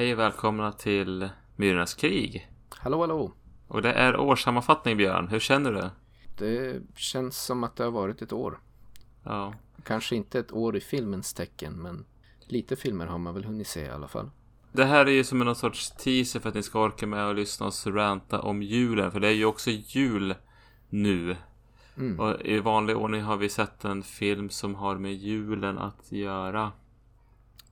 Hej och välkomna till Myrornas krig. Hallå, hallå. Och det är årssammanfattning Björn. Hur känner du? Det känns som att det har varit ett år. Ja. Kanske inte ett år i filmens tecken, men lite filmer har man väl hunnit se i alla fall. Det här är ju som en sorts teaser för att ni ska orka med och lyssna och ranta om julen. För det är ju också jul nu. Mm. Och i vanlig ordning har vi sett en film som har med julen att göra.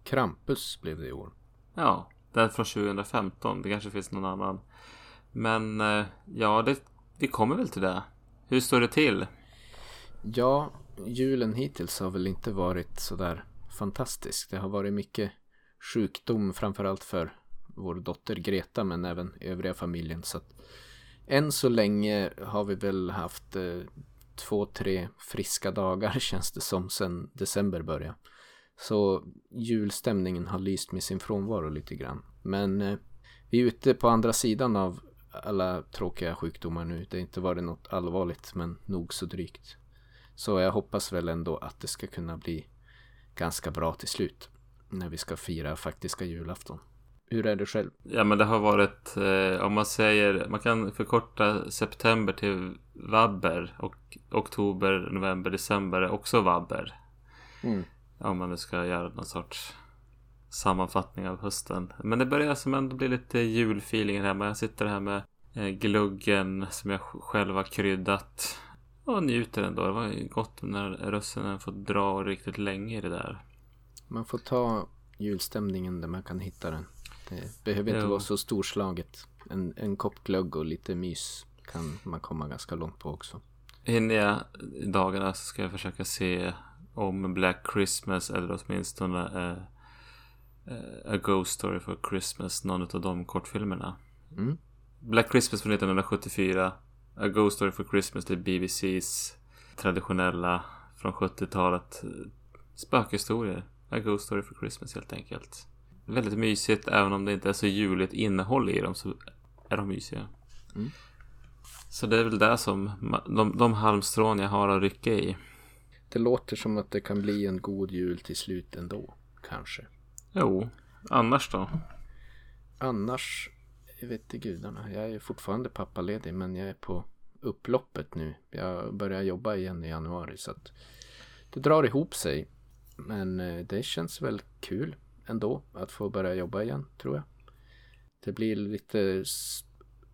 Krampus blev det i år. Ja, den från 2015. Det kanske finns någon annan. Men eh, ja, det, vi kommer väl till det. Hur står det till? Ja, julen hittills har väl inte varit sådär fantastisk. Det har varit mycket sjukdom framförallt för vår dotter Greta men även övriga familjen. Så att än så länge har vi väl haft eh, två, tre friska dagar känns det som sen december började. Så julstämningen har lyst med sin frånvaro lite grann. Men eh, vi är ute på andra sidan av alla tråkiga sjukdomar nu. Det har inte varit något allvarligt men nog så drygt. Så jag hoppas väl ändå att det ska kunna bli ganska bra till slut. När vi ska fira faktiska julafton. Hur är det själv? Ja men det har varit, eh, om man säger, man kan förkorta september till vabber och oktober, november, december är också vabber. Mm. Om man nu ska göra någon sorts sammanfattning av hösten. Men det börjar som ändå bli lite julfeeling hemma. Jag sitter här med eh, gluggen som jag själv har kryddat. Och njuter ändå. Det var gott när rösten får dra riktigt länge i det där. Man får ta julstämningen där man kan hitta den. Det behöver inte Jo. vara så storslaget. En, en kopp glögg och lite mys kan man komma ganska långt på också. Hinner jag i dagarna så ska jag försöka se om Black Christmas eller åtminstone eh, A Ghost Story for Christmas. Någon av de kortfilmerna. Mm. Black Christmas från 1974. A Ghost Story for Christmas det är BBCs traditionella från 70-talet eh, spökhistorier. A Ghost Story for Christmas helt enkelt. Väldigt mysigt även om det inte är så juligt innehåll i dem så är de mysiga. Mm. Så det är väl det som de, de halmstrån jag har att rycka i. Det låter som att det kan bli en god jul till slut ändå. Kanske. Jo, annars då? Annars, jag vet inte gudarna. Jag är fortfarande pappaledig men jag är på upploppet nu. Jag börjar jobba igen i januari så att det drar ihop sig. Men eh, det känns väl kul ändå att få börja jobba igen tror jag. Det blir lite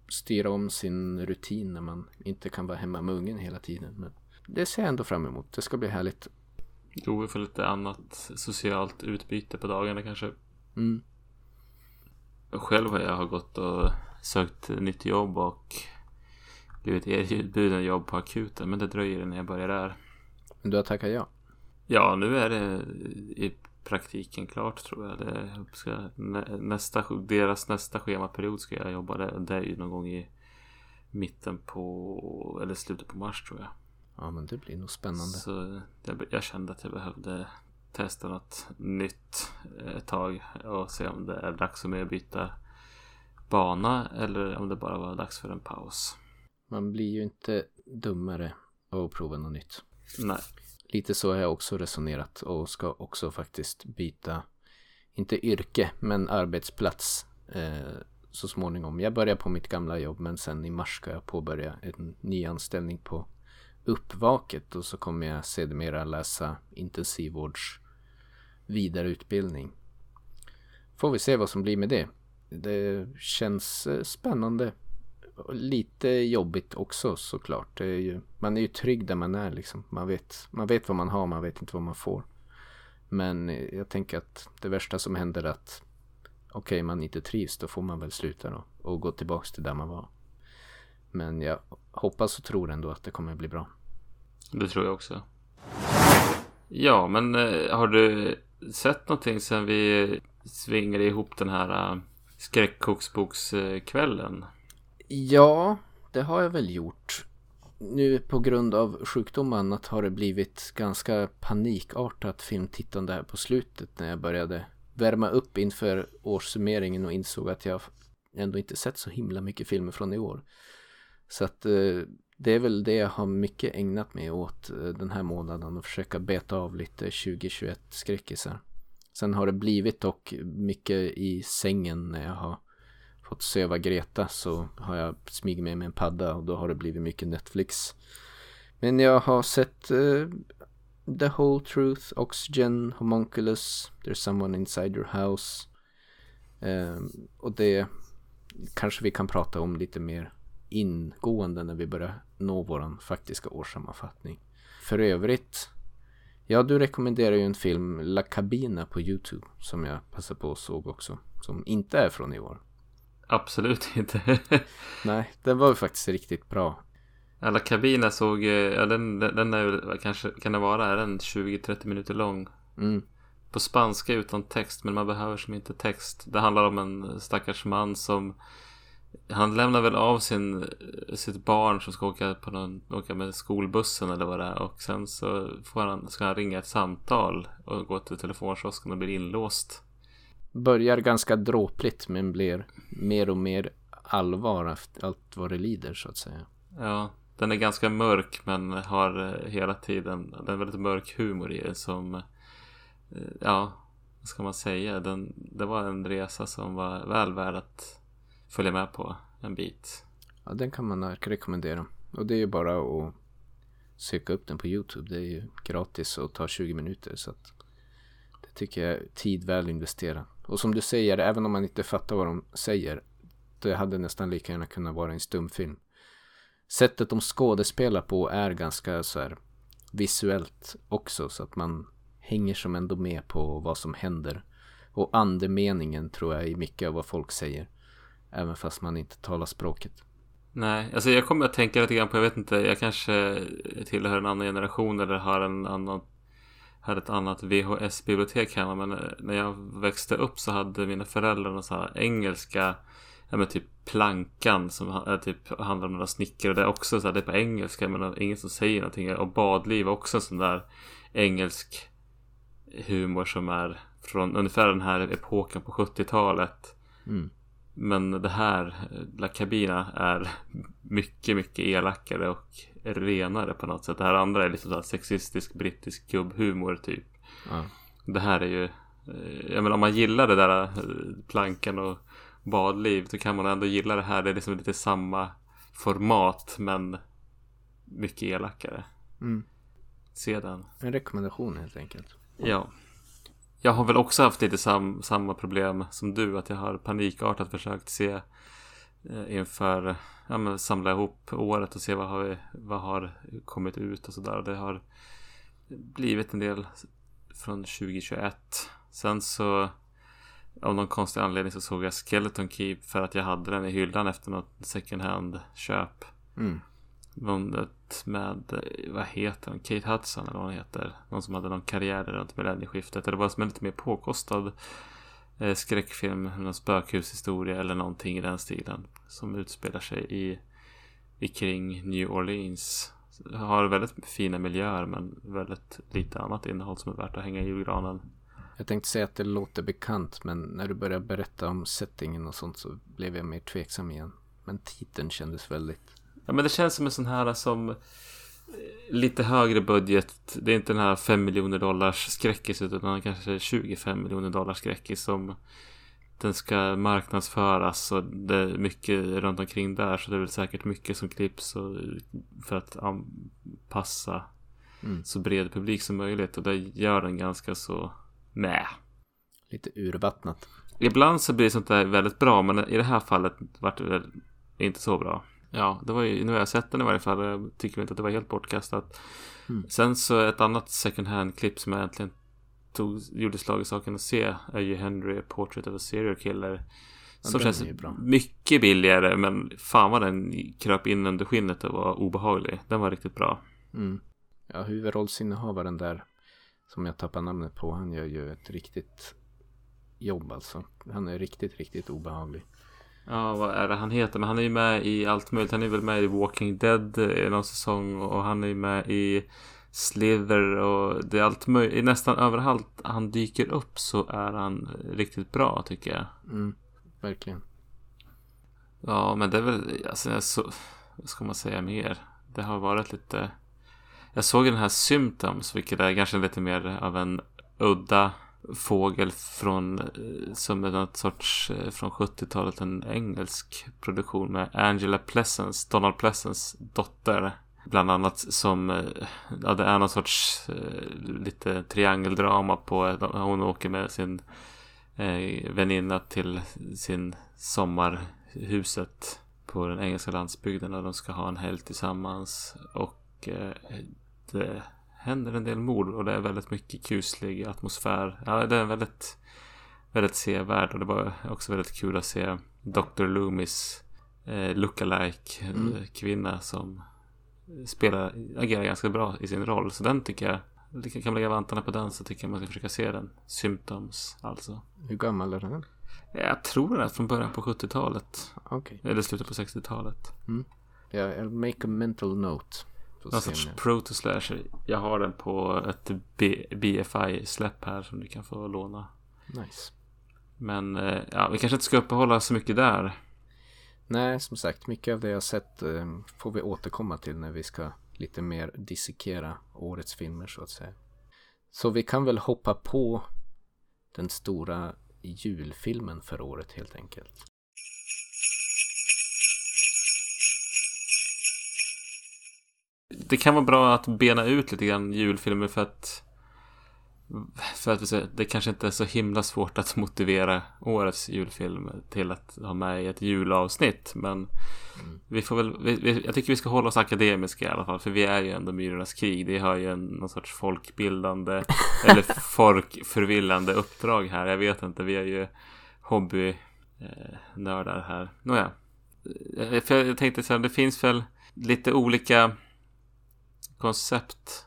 styra om sin rutin när man inte kan vara hemma med ungen hela tiden. Men det ser jag ändå fram emot. Det ska bli härligt. Jo, vi får lite annat socialt utbyte på dagarna kanske. Mm. Själv har jag gått och sökt nytt jobb och blivit erbjuden jobb på akuten. Men det dröjer innan jag börjar där. Men du har tackat ja. Ja, nu är det i praktiken klart tror jag. Det ska, nä, nästa, deras nästa schemaperiod ska jag jobba där. Det är ju någon gång i mitten på, eller slutet på mars tror jag. Ja men det blir nog spännande. Så jag, jag kände att jag behövde testa något nytt ett tag och se om det är dags för mig att byta bana eller om det bara var dags för en paus. Man blir ju inte dummare av att prova något nytt. Nej, Lite så har jag också resonerat och ska också faktiskt byta, inte yrke, men arbetsplats eh, så småningom. Jag börjar på mitt gamla jobb men sen i mars ska jag påbörja en ny anställning på Uppvaket och så kommer jag sedermera läsa intensivvårds vidareutbildning. Får vi se vad som blir med det. Det känns eh, spännande. Lite jobbigt också såklart. Det är ju, man är ju trygg där man är liksom. Man vet, man vet vad man har, man vet inte vad man får. Men eh, jag tänker att det värsta som händer är att okej, man inte trivs, då får man väl sluta då och gå tillbaks till där man var. Men jag hoppas och tror ändå att det kommer bli bra det tror jag också. Ja, men eh, har du sett någonting sen vi svingade ihop den här eh, skräckkoksbokskvällen? Ja, det har jag väl gjort. Nu på grund av sjukdom och annat har det blivit ganska panikartat filmtittande här på slutet när jag började värma upp inför årssummeringen och insåg att jag ändå inte sett så himla mycket filmer från i år. Så att eh, det är väl det jag har mycket ägnat mig åt eh, den här månaden och försöka beta av lite 2021 skräckisar. Sen har det blivit dock mycket i sängen när jag har fått söva Greta så har jag smugit med mig en padda och då har det blivit mycket Netflix. Men jag har sett uh, The Whole Truth, Oxygen, Homunculus, There's Someone Inside Your House. Uh, och det kanske vi kan prata om lite mer ingående när vi börjar nå våran faktiska årssammanfattning. För övrigt, ja du rekommenderar ju en film, La Cabina på YouTube som jag passade på och såg också. Som inte är från i år. Absolut inte. Nej, den var ju faktiskt riktigt bra. Alla kabiner såg, ja den, den är kanske, kan det vara, är den 20-30 minuter lång? Mm. På spanska utan text, men man behöver som inte text. Det handlar om en stackars man som han lämnar väl av sin, sitt barn som ska åka, på någon, åka med skolbussen eller vad det är. Och sen så får han, ska han ringa ett samtal och gå till telefonkiosken och blir inlåst. Börjar ganska dråpligt men blir mer och mer allvar efter allt vad det lider så att säga. Ja, den är ganska mörk men har hela tiden, den är väldigt mörk humor i det som, ja, vad ska man säga, den, det var en resa som var väl värd att följa med på en bit. Ja, den kan man eh, rekommendera. Och det är ju bara att söka upp den på YouTube. Det är ju gratis och tar 20 minuter. Så att det tycker jag är tid väl investerad. Och som du säger, även om man inte fattar vad de säger. Det hade nästan lika gärna kunnat vara en stumfilm. Sättet de skådespelar på är ganska så här visuellt också. Så att man hänger som ändå med på vad som händer. Och andemeningen tror jag är mycket av vad folk säger. Även fast man inte talar språket. Nej, alltså jag kommer att tänka lite grann på, jag vet inte, jag kanske tillhör en annan generation eller har en annan hade ett annat VHS-bibliotek hemma men när jag växte upp så hade mina föräldrar någon sån här engelska Ja men typ Plankan som är typ handlar om några snickare det är också så här, det är på engelska men ingen som säger någonting och Badliv också en sån där engelsk humor som är från ungefär den här epoken på 70-talet. Mm. Men det här, La Cabina, är mycket, mycket elakare och renare på något sätt. Det här andra är lite så sexistisk brittisk gubbhumor typ. Ja. Det här är ju, jag menar om man gillar det där plankan och badliv så kan man ändå gilla det här. Det är liksom lite samma format men mycket elakare. Mm. Se den. En rekommendation helt enkelt. Ja. Jag har väl också haft lite sam samma problem som du. Att jag har panikartat försökt se eh, inför ja, men samla ihop året och se vad har, vi, vad har kommit ut och sådär. Det har blivit en del från 2021. Sen så av någon konstig anledning så såg jag Skeleton Keep för att jag hade den i hyllan efter något second hand köp. Mm. Vunnet med, vad heter hon, Kate Hudson eller vad hon heter. Någon som hade någon karriär runt millennieskiftet. Det var som en lite mer påkostad eh, skräckfilm, någon spökhushistoria eller någonting i den stilen. Som utspelar sig i, i kring New Orleans. Har väldigt fina miljöer men väldigt lite annat innehåll som är värt att hänga i julgranen. Jag tänkte säga att det låter bekant men när du började berätta om settingen och sånt så blev jag mer tveksam igen. Men titeln kändes väldigt Ja men det känns som en sån här som eh, lite högre budget. Det är inte den här 5 miljoner dollars skräckis utan kanske 25 miljoner dollars skräckis som den ska marknadsföras och det är mycket runt omkring där så det är väl säkert mycket som klipps för att anpassa mm. så bred publik som möjligt och det gör den ganska så med. Lite urvattnat. Ibland så blir sånt där väldigt bra men i det här fallet vart det inte så bra. Ja, det var ju, nu har jag sett den i varje fall. Jag tycker inte att det var helt bortkastat. Mm. Sen så ett annat second hand-klipp som jag äntligen tog, gjorde slag i saken att se är ju Henry Portrait of a Serial Killer. Ja, som känns mycket billigare men fan vad den kröp in under skinnet och var obehaglig. Den var riktigt bra. Mm. Ja, huvudrollsinnehavaren där som jag tappar namnet på, han gör ju ett riktigt jobb alltså. Han är riktigt, riktigt obehaglig. Ja, vad är det han heter? Men han är ju med i allt möjligt. Han är väl med i Walking Dead i någon säsong och han är ju med i Slither och det är allt möjligt. Nästan överallt han dyker upp så är han riktigt bra tycker jag. Mm, verkligen. Ja, men det är väl, alltså, så, vad ska man säga mer? Det har varit lite... Jag såg den här Symptoms, vilket är kanske lite mer av en udda fågel från eh, som är något sorts eh, från 70-talet en engelsk produktion med Angela Pleasance, Donald Pleasance dotter. Bland annat som, eh, ja det är någon sorts lite triangeldrama på, hon åker med sin eh, väninna till sin sommarhuset på den engelska landsbygden och de ska ha en helg tillsammans. Och eh, det händer en del mord och det är väldigt mycket kuslig atmosfär. Ja, det är väldigt, väldigt sevärd och det var också väldigt kul att se Dr. Loomis eh, lookalike mm. kvinna som spelar, agerar ganska bra i sin roll. Så den tycker jag, kan man lägga vantarna på den så tycker jag man ska försöka se den. Symptoms alltså. Hur gammal är den? Jag tror den är från början på 70-talet. Okay. Eller slutet på 60-talet. Mm. Ja, I'll make a mental note. Någon sorts proto-slasher. Jag har den på ett BFI-släpp här som du kan få låna. Nice. Men eh, ja, vi kanske inte ska uppehålla så mycket där. Nej, som sagt, mycket av det jag sett eh, får vi återkomma till när vi ska lite mer dissekera årets filmer så att säga. Så vi kan väl hoppa på den stora julfilmen för året helt enkelt. Det kan vara bra att bena ut lite grann julfilmer för att för att säga, det kanske inte är så himla svårt att motivera årets julfilm till att ha med i ett julavsnitt. Men vi får väl, vi, jag tycker vi ska hålla oss akademiska i alla fall. För vi är ju ändå Myrornas krig. Det har ju en, någon sorts folkbildande eller folkförvillande uppdrag här. Jag vet inte, vi är ju hobbynördar eh, här. Nåja. Eh, för jag tänkte så här, det finns väl lite olika koncept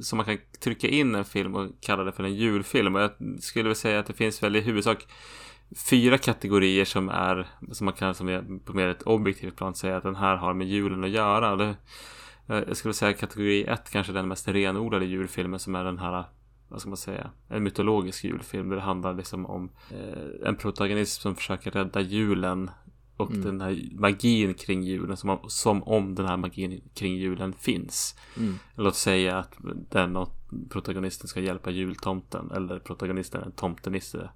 som man kan trycka in en film och kalla det för en julfilm. Och jag skulle väl säga att det finns väl i huvudsak fyra kategorier som är som man kan som är på mer ett objektivt plan säga att den här har med julen att göra. Det, eh, jag skulle säga kategori ett kanske den mest renodlade julfilmen som är den här vad ska man säga, en mytologisk julfilm där det handlar liksom om eh, en protagonist som försöker rädda julen och mm. den här magin kring julen som om, som om den här magin kring julen finns. Mm. Låt säga att den och protagonisten ska hjälpa jultomten eller protagonisten är en tomtenisse.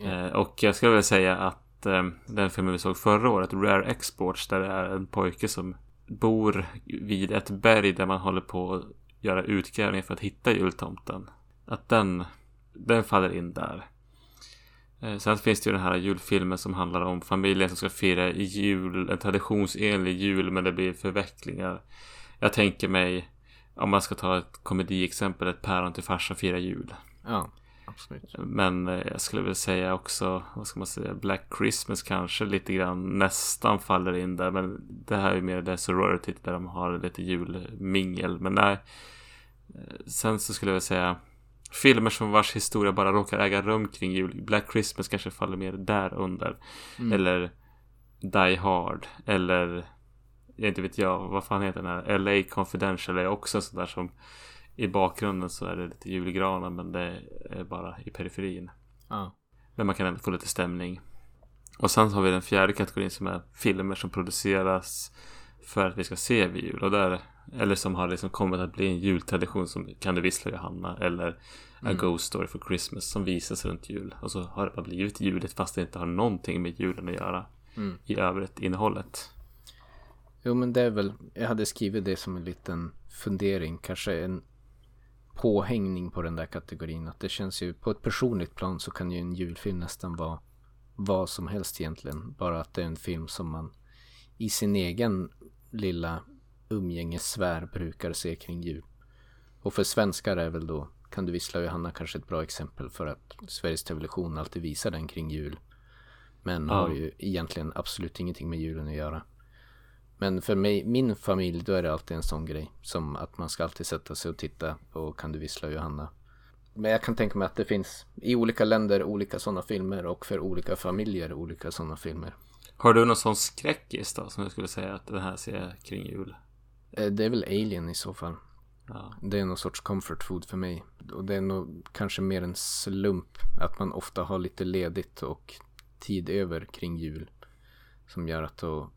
Mm. Eh, och jag skulle vilja säga att eh, den filmen vi såg förra året, Rare Exports, där det är en pojke som bor vid ett berg där man håller på att göra utgrävningar för att hitta jultomten. Att den, den faller in där. Eh, sen finns det ju den här julfilmen som handlar om familjen som ska fira jul, en traditionsenlig jul men det blir förvecklingar. Jag tänker mig, om man ska ta ett komediexempel, ett päron till farsa firar jul. Ja, absolut. Men eh, jag skulle väl säga också, vad ska man säga, Black Christmas kanske lite grann nästan faller in där. Men det här är mer det sorority där de har lite julmingel. Men nej. Eh, sen så skulle jag säga filmer som vars historia bara råkar äga rum kring jul. Black Christmas kanske faller mer där under. Mm. Eller Die Hard. Eller jag inte vet jag, vad fan heter den här? LA Confidential är också sådär som i bakgrunden så är det lite julgranar men det är bara i periferin. Ah. Men man kan ändå få lite stämning. Och sen har vi den fjärde kategorin som är filmer som produceras för att vi ska se vid jul. Och där eller som har liksom kommit att bli en jultradition som Kan du vissla Johanna eller A mm. Ghost Story for Christmas som visas runt jul. Och så har det bara blivit juligt fast det inte har någonting med julen att göra mm. i övrigt innehållet. Jo men det är väl, jag hade skrivit det som en liten fundering, kanske en påhängning på den där kategorin. Att det känns ju, på ett personligt plan så kan ju en julfilm nästan vara vad som helst egentligen. Bara att det är en film som man i sin egen lilla umgängessfär brukar se kring jul. Och för svenskar är väl då Kan du vissla Johanna kanske ett bra exempel för att Sveriges Television alltid visar den kring jul. Men ja. har ju egentligen absolut ingenting med julen att göra. Men för mig, min familj, då är det alltid en sån grej. Som att man ska alltid sätta sig och titta på Kan du vissla Johanna. Men jag kan tänka mig att det finns i olika länder olika sådana filmer och för olika familjer olika sådana filmer. Har du någon sån skräckis då som jag skulle säga att den här ser kring jul? Eh, det är väl Alien i så fall. Ja. Det är någon sorts comfort food för mig. Och det är nog kanske mer en slump att man ofta har lite ledigt och tid över kring jul. Som gör att då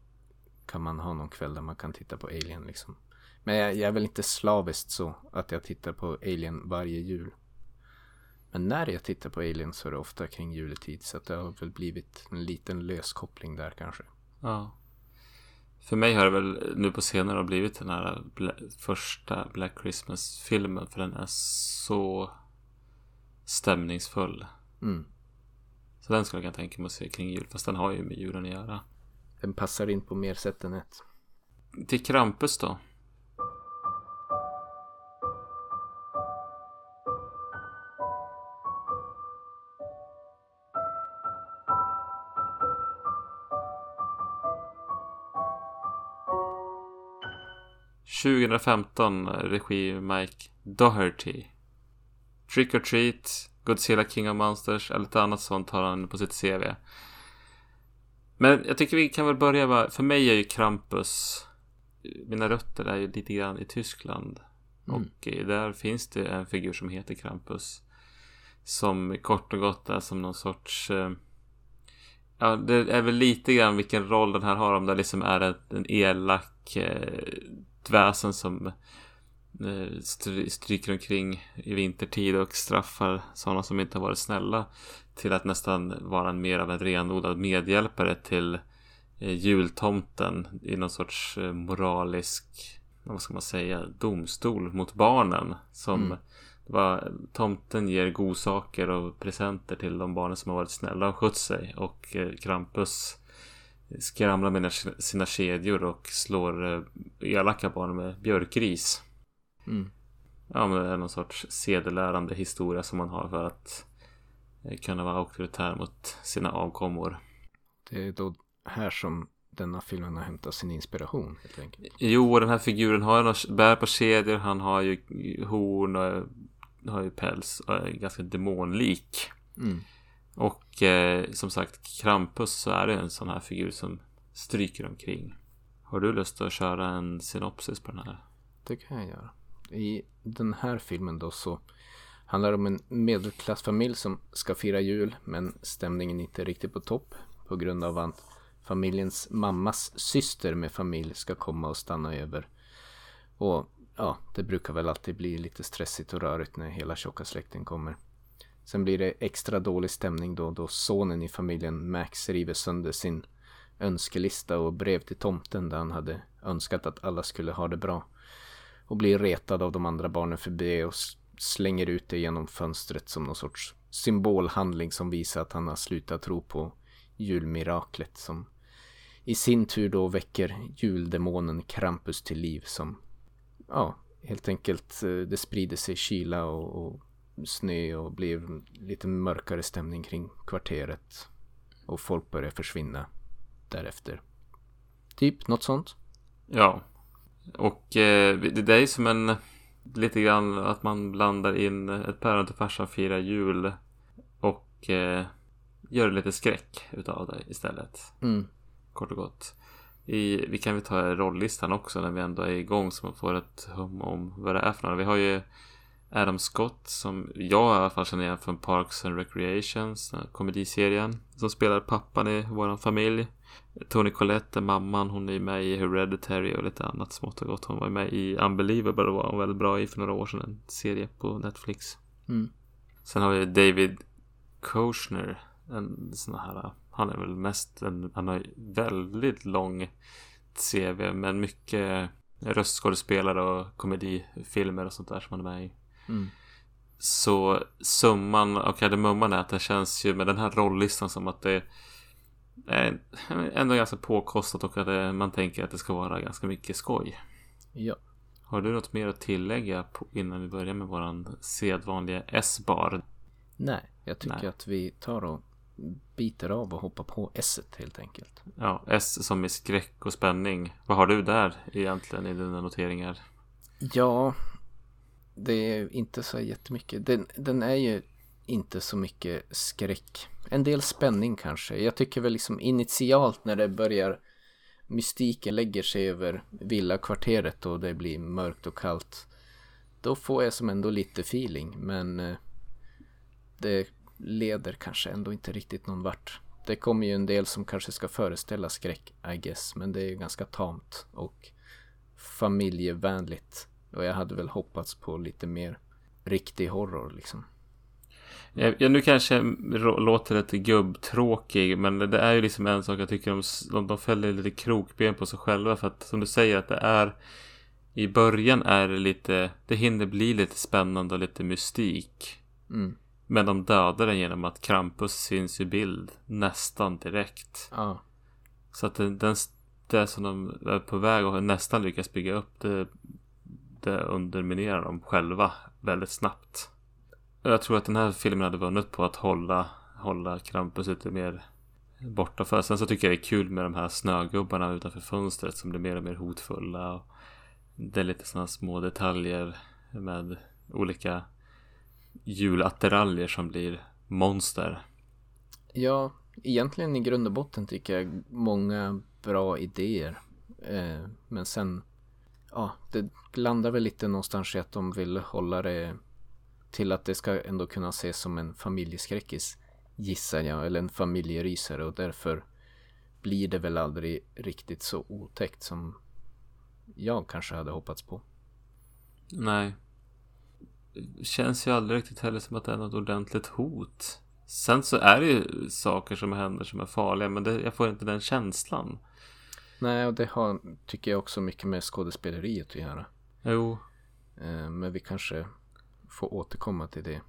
kan man ha någon kväll där man kan titta på Alien liksom. Men jag, jag är väl inte slaviskt så att jag tittar på Alien varje jul. Men när jag tittar på Alien så är det ofta kring juletid. Så att det har väl blivit en liten löskoppling där kanske. Ja. För mig har det väl nu på senare blivit den här Bla- första Black Christmas-filmen. För den är så stämningsfull. Mm. Så den skulle jag kunna tänka mig att se kring jul. Fast den har ju med julen att göra. Den passar in på mer sätt än ett. Till Krampus då? –2015, regi Mike Doherty. Trick or Treat, Godzilla King of Monsters eller ett annat sånt har han på sitt CV. Men jag tycker vi kan väl börja med, för mig är ju Krampus, mina rötter är ju lite grann i Tyskland. Mm. Och eh, där finns det en figur som heter Krampus. Som kort och gott är som någon sorts... Eh, ja, det är väl lite grann vilken roll den här har. Om det liksom är en elak eh, väsen som eh, stry- stryker omkring i vintertid och straffar sådana som inte har varit snälla. Till att nästan vara en mer av en renodlad medhjälpare till eh, jultomten i någon sorts eh, moralisk, vad ska man säga, domstol mot barnen. Som Mm. var, tomten ger godsaker och presenter till de barnen som har varit snälla och skött sig. Och Krampus skramlar med sina kedjor och slår eh, elaka barn med björkris. Mm. Ja, men det är någon sorts sedelärande historia som man har för att eh, kunna vara auktoritär mot sina avkommor. Det är då här som denna filmen har hämtat sin inspiration helt enkelt. Jo, den här figuren har något, bär på kedjor, han har ju horn och eh, har ju päls och är ganska demonlik. Mm. Och eh, som sagt, Krampus så är det en sån här figur som stryker omkring. Har du lust att köra en synopsis på den här? Det kan jag göra. I den här filmen då så handlar det om en medelklassfamilj som ska fira jul men stämningen är inte riktigt på topp på grund av att familjens mammas syster med familj ska komma och stanna över. Och ja, det brukar väl alltid bli lite stressigt och rörigt när hela tjocka släkten kommer. Sen blir det extra dålig stämning då, då sonen i familjen Max river sönder sin önskelista och brev till tomten där han hade önskat att alla skulle ha det bra. Och blir retad av de andra barnen för det och slänger ut det genom fönstret som någon sorts symbolhandling som visar att han har slutat tro på julmiraklet som i sin tur då väcker juldemonen Krampus till liv som ja, helt enkelt eh, det sprider sig kyla och, och snö och blir lite mörkare stämning kring kvarteret och folk börjar försvinna därefter. Typ något sånt. Ja. Och eh, det det är som en lite grann att man blandar in ett päron till farsan firar jul och eh, gör lite skräck utav det istället. Mm. Kort och gott. I, vi kan väl ta rollistan också när vi ändå är igång så man får ett hum om vad det är för några. Vi har ju Adam Scott som jag i alla fall känner igen från Parks and Recreations, komediserien. Som spelar pappan i våran familj. Tony Collette är mamman, hon är med i Hereditary och lite annat smått och gott. Hon var med i Unbelievable och var hon väldigt bra i för några år sedan, en serie på Netflix. Mm. Sen har vi David Koshner. En sån här, han är väl mest en, han har väldigt lång CV men mycket röstskådespelare och komedifilmer och sånt där som han är med i. Mm. Så summan av kardemumman är att det känns ju med den här rollistan som att det är ändå ganska påkostat och att man tänker att det ska vara ganska mycket skoj. Ja. Har du något mer att tillägga innan vi börjar med våran sedvanliga S-bar? Nej, jag tycker Nej. att vi tar och biter av och hoppar på s helt enkelt. Ja, S som i skräck och spänning. Vad har du där egentligen i dina noteringar? Ja, det är inte så jättemycket. Den, den är ju inte så mycket skräck. En del spänning kanske. Jag tycker väl liksom initialt när det börjar mystiken lägger sig över villakvarteret och det blir mörkt och kallt. Då får jag som ändå lite feeling men eh, det leder kanske ändå inte riktigt någon vart. Det kommer ju en del som kanske ska föreställa skräck I guess men det är ganska tamt och familjevänligt. Och jag hade väl hoppats på lite mer riktig horror liksom. Ja, nu kanske jag låter lite gubbtråkig, men det är ju liksom en sak jag tycker de, de, de fäller lite krokben på sig själva. För att som du säger att det är i början är det lite, det hinner bli lite spännande och lite mystik. Mm. Men de dödar den genom att Krampus syns i bild nästan direkt. Ja. Så att den, den, det som de är på väg att nästan lyckas bygga upp det, det underminerar dem själva väldigt snabbt. Jag tror att den här filmen hade vunnit på att hålla, hålla Krampus lite mer borta för. Sen så tycker jag det är kul med de här snögubbarna utanför fönstret som blir mer och mer hotfulla. Och det är lite sådana små detaljer med olika julattiraljer som blir monster. Ja, egentligen i grund och botten tycker jag många bra idéer. Eh, men sen, ja, det landar väl lite någonstans i att de vill hålla det till att det ska ändå kunna ses som en familjeskräckis gissar jag, eller en familjerysare och därför blir det väl aldrig riktigt så otäckt som jag kanske hade hoppats på. Nej. Det känns ju aldrig riktigt heller som att det är något ordentligt hot. Sen så är det ju saker som händer som är farliga men det, jag får inte den känslan. Nej, och det har, tycker jag också mycket med skådespeleriet att göra. Jo. Eh, men vi kanske får återkomma till det.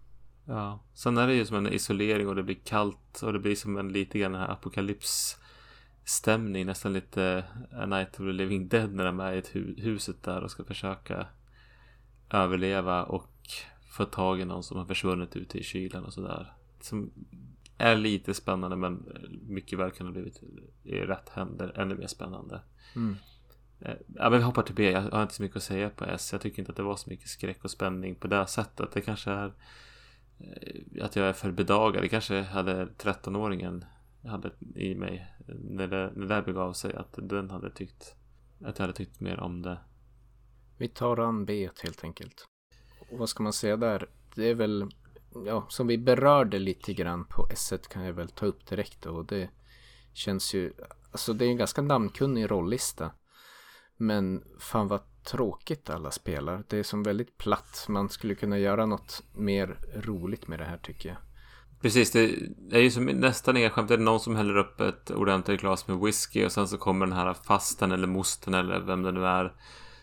Ja, sen är det ju som en isolering och det blir kallt och det blir som en lite grann här apokalypsstämning. Nästan lite A Night of the Living Dead när de är i hu huset där och ska försöka överleva och få tag i någon som har försvunnit ute i kylan och sådär. Som är lite spännande men mycket väl kan ha blivit i rätt händer ännu mer spännande. Mm. Ja, men vi hoppar till B. Jag har inte så mycket att säga på S. Jag tycker inte att det var så mycket skräck och spänning på det sättet. Det kanske är eh, att jag är för bedagad. Det kanske hade 13-åringen hade i mig när det, när det begav sig. Att den hade tyckt att jag hade tyckt mer om det. Vi tar an B helt enkelt. Och vad ska man säga där? Det är väl, ja, som vi berörde lite grann på S1 kan jag väl ta upp direkt då. Och det känns ju, alltså det är en ganska namnkunnig rollista. Men fan vad tråkigt alla spelar. Det är som väldigt platt. Man skulle kunna göra något mer roligt med det här tycker jag. Precis, det är ju som nästan inga skämt. Det är någon som häller upp ett ordentligt glas med whisky och sen så kommer den här fasten eller mosten eller vem det nu är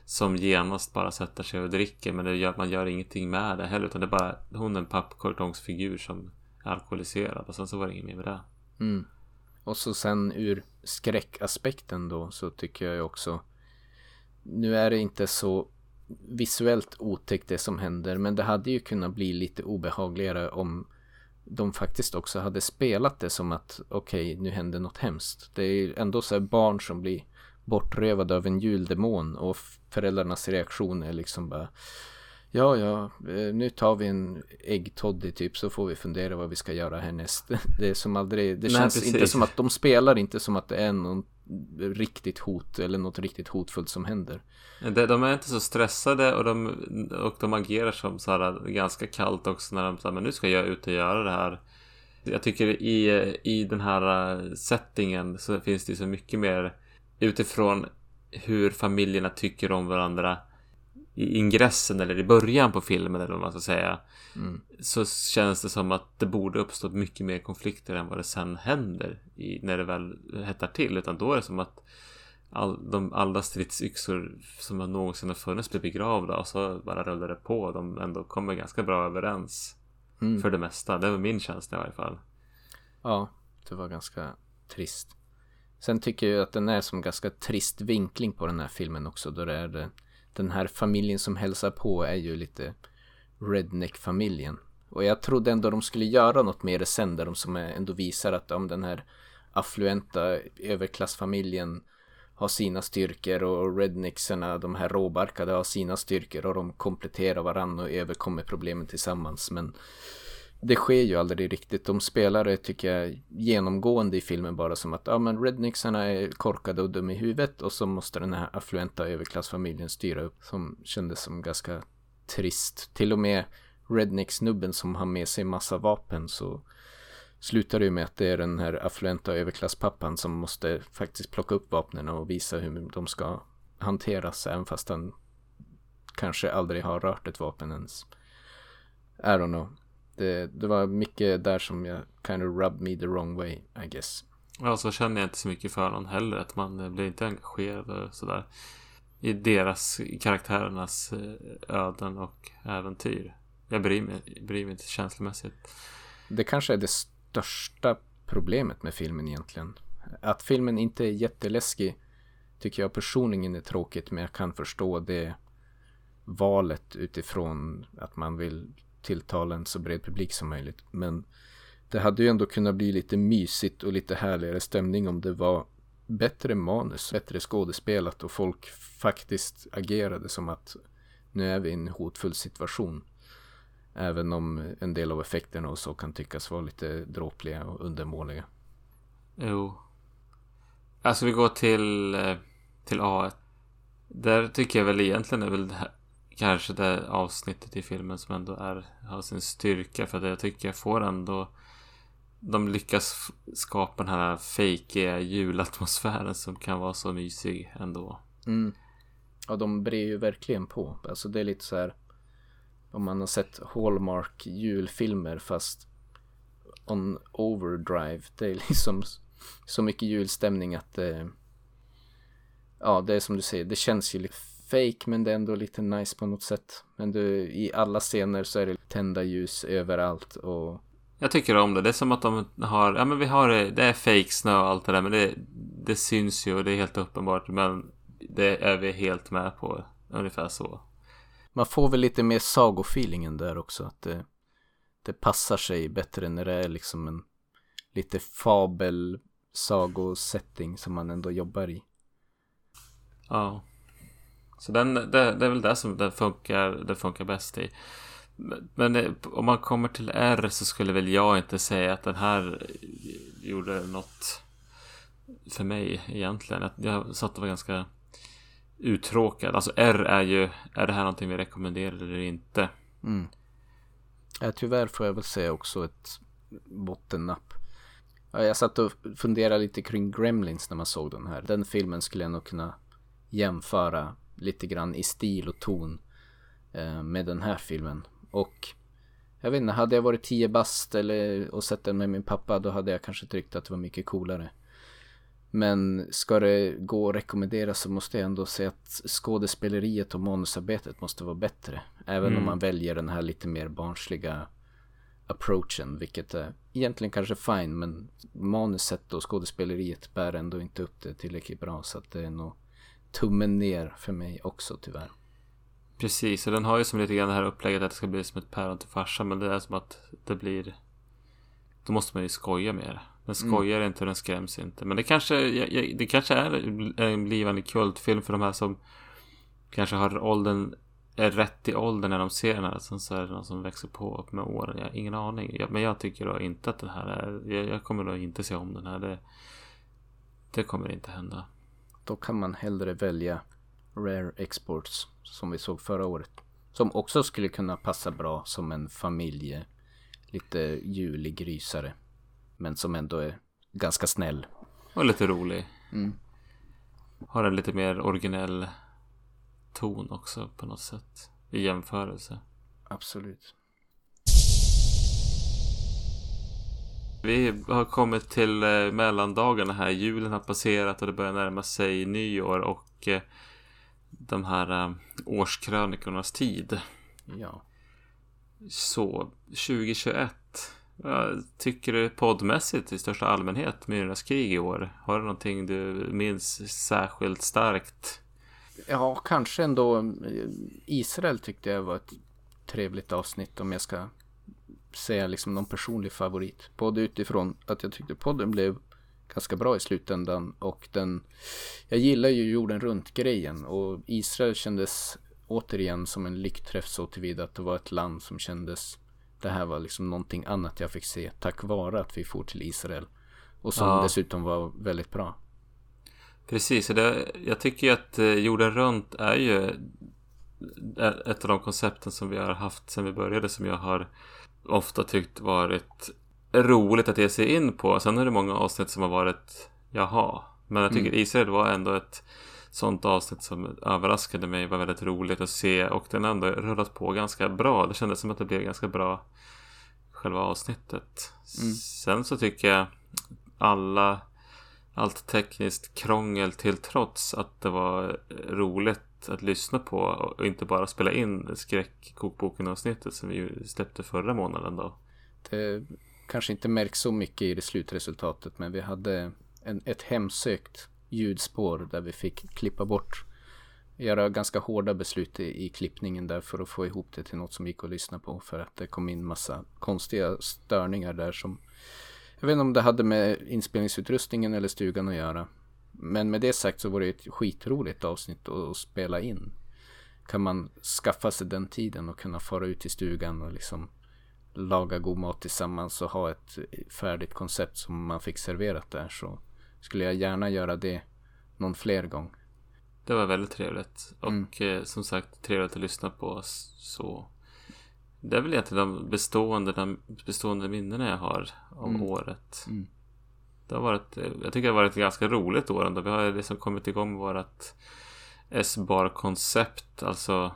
som genast bara sätter sig och dricker men det gör, man gör ingenting med det heller utan det är bara hon är en pappkartongsfigur som är alkoholiserad och sen så var det inget mer med det. Mm. Och så sen ur skräckaspekten då så tycker jag ju också nu är det inte så visuellt otäckt det som händer men det hade ju kunnat bli lite obehagligare om de faktiskt också hade spelat det som att okej, okay, nu händer något hemskt. Det är ändå så här barn som blir bortrövade av en juldemon och föräldrarnas reaktion är liksom bara Ja, ja, eh, nu tar vi en äggtoddy typ så får vi fundera vad vi ska göra härnäst. Det är som aldrig, det Nej, känns precis. inte som att de spelar inte som att det är någon riktigt hot eller något riktigt hotfullt som händer. De är inte så stressade och de, och de agerar som så här ganska kallt också när de säger men nu ska jag ut och göra det här. Jag tycker i, i den här eh, settingen så finns det så mycket mer utifrån hur familjerna tycker om varandra i ingressen eller i början på filmen eller vad man ska säga. Mm. Så känns det som att det borde uppstå mycket mer konflikter än vad det sen händer i, när det väl hettar till. Utan då är det som att all, de, alla stridsyxor som någonsin har funnits blir begravda och så bara rullar det på. De ändå kommer ganska bra överens. Mm. För det mesta. Det var min känsla i varje fall. Ja, det var ganska trist. Sen tycker jag att den är som ganska trist vinkling på den här filmen också. Då det är det, den här familjen som hälsar på är ju lite redneck-familjen. Och jag trodde ändå de skulle göra något mer sen där de som ändå visar att om den här affluenta överklassfamiljen har sina styrkor och rednexerna, de här råbarkade har sina styrkor och de kompletterar varandra och överkommer problemen tillsammans. Men det sker ju aldrig riktigt. De spelar det tycker jag genomgående i filmen bara som att ja men rednixarna är korkade och dumma i huvudet och så måste den här affluenta överklassfamiljen styra upp som kändes som ganska trist. Till och med rednix-snubben som har med sig massa vapen så slutar det ju med att det är den här affluenta överklasspappan som måste faktiskt plocka upp vapnen och visa hur de ska hanteras även fast han kanske aldrig har rört ett vapen ens. I don't know. Det, det var mycket där som jag kind of rubbed me the wrong way, I guess. Ja, så känner jag inte så mycket för någon heller. Att man blir inte engagerad och sådär. I deras, karaktärernas eh, öden och äventyr. Jag bryr mig, bryr mig inte känslomässigt. Det kanske är det största problemet med filmen egentligen. Att filmen inte är jätteläskig tycker jag personligen är tråkigt men jag kan förstå det valet utifrån att man vill tilltala en så bred publik som möjligt. Men det hade ju ändå kunnat bli lite mysigt och lite härligare stämning om det var bättre manus, bättre skådespelat och folk faktiskt agerade som att nu är vi i en hotfull situation. Även om en del av effekterna och så kan tyckas vara lite dråpliga och undermåliga. Jo. Alltså vi går till, eh, till A1. Där tycker jag väl egentligen är väl det här, kanske det avsnittet i filmen som ändå är, har sin styrka. För att jag tycker jag får ändå de lyckas skapa den här fejkiga julatmosfären som kan vara så mysig ändå. Mm. Ja, de brer ju verkligen på. Alltså det är lite så här om man har sett Hallmark julfilmer fast on overdrive. Det är liksom så mycket julstämning att det, ja, det är som du säger, det känns ju lite fake men det är ändå lite nice på något sätt. Men du, i alla scener så är det tända ljus överallt och jag tycker om det. Det är som att de har, ja men vi har det, det är fake snö och allt det där men det, det syns ju och det är helt uppenbart men det är vi helt med på. Ungefär så. Man får väl lite mer sagofeelingen där också. Att det, det passar sig bättre när det är liksom en lite fabel sagosetting som man ändå jobbar i. Ja. Så den, det, det är väl det som det funkar, det funkar bäst i. Men eh, om man kommer till R så skulle väl jag inte säga att den här gjorde något för mig egentligen. Jag satt och var ganska uttråkad. Alltså R är ju, är det här någonting vi rekommenderar eller inte? Mm. Ja, tyvärr får jag väl säga också ett bottennapp. Jag satt och funderade lite kring Gremlins när man såg den här. Den filmen skulle jag nog kunna jämföra lite grann i stil och ton eh, med den här filmen. Och jag vet inte, hade jag varit 10 bast eller och sett den med min pappa då hade jag kanske tyckt att det var mycket coolare. Men ska det gå att rekommendera så måste jag ändå säga att skådespeleriet och manusarbetet måste vara bättre. Även mm. om man väljer den här lite mer barnsliga approachen, vilket är egentligen kanske fine, men manuset och skådespeleriet bär ändå inte upp det tillräckligt bra, så att det är nog tummen ner för mig också tyvärr. Precis, och den har ju som lite grann det här upplägget att det ska bli som ett päron till farsa, men det är som att det blir... Då måste man ju skoja mer. Den mm. skojar mm. inte och den skräms inte. Men det kanske, det kanske är en blivande kultfilm för de här som kanske har åldern, är rätt i åldern när de ser den här. Sen så är det någon som växer på med åren. Jag har ingen aning. Men jag tycker då inte att den här är, jag, kommer då inte se om den här. Det, det kommer inte hända. Då kan man hellre välja Rare Exports som vi såg förra året. Som också skulle kunna passa bra som en familje, lite julig grisare. Men som ändå är ganska snäll. Och lite rolig. Mm. Har en lite mer originell ton också på något sätt. I jämförelse. Absolut. Vi har kommit till eh, mellandagarna här. Julen har passerat och det börjar närma sig nyår och eh, de här äh, årskrönikornas tid. Ja. Så 2021. Vad tycker du poddmässigt i största allmänhet Myrornas krig i år? Har du någonting du minns särskilt starkt? Ja, kanske ändå eh, Israel tyckte jag var ett trevligt avsnitt om jag ska säga liksom någon personlig favorit. Både utifrån att jag tyckte podden blev ganska bra i slutändan och den jag gillar ju jorden runt grejen och Israel kändes återigen som en lyckträff så tillvida att det var ett land som kändes det här var liksom någonting annat jag fick se tack vare att vi for till Israel och som ja. dessutom var väldigt bra. Precis, det, jag tycker att eh, jorden runt är ju ett av de koncepten som vi har haft sedan vi började som jag har ofta tyckt varit roligt att ge sig in på. Sen är det många avsnitt som har varit jaha. Men jag tycker mm. Israel var ändå ett sånt avsnitt som överraskade mig. Var väldigt roligt att se och den har ändå rullat på ganska bra. Det kändes som att det blev ganska bra själva avsnittet. Mm. Sen så tycker jag alla allt tekniskt krångel till trots att det var roligt att lyssna på och inte bara spela in skräckkokboken avsnittet som vi släppte förra månaden då. Det kanske inte märks så mycket i det slutresultatet men vi hade en, ett hemsökt ljudspår där vi fick klippa bort göra ganska hårda beslut i, i klippningen där för att få ihop det till något som gick att lyssna på för att det kom in massa konstiga störningar där som jag vet inte om det hade med inspelningsutrustningen eller stugan att göra. Men med det sagt så var det ett skitroligt avsnitt att spela in. Kan man skaffa sig den tiden och kunna fara ut i stugan och liksom laga god mat tillsammans och ha ett färdigt koncept som man fick serverat där så skulle jag gärna göra det någon fler gång. Det var väldigt trevligt. Och Mm. som sagt trevligt att lyssna på. Så det är väl egentligen de bestående, de bestående minnena jag har om Mm. året. Mm. Det har varit, jag tycker det har varit ett ganska roligt år ändå. Vi har liksom kommit igång med vårt S-bar-koncept. Alltså,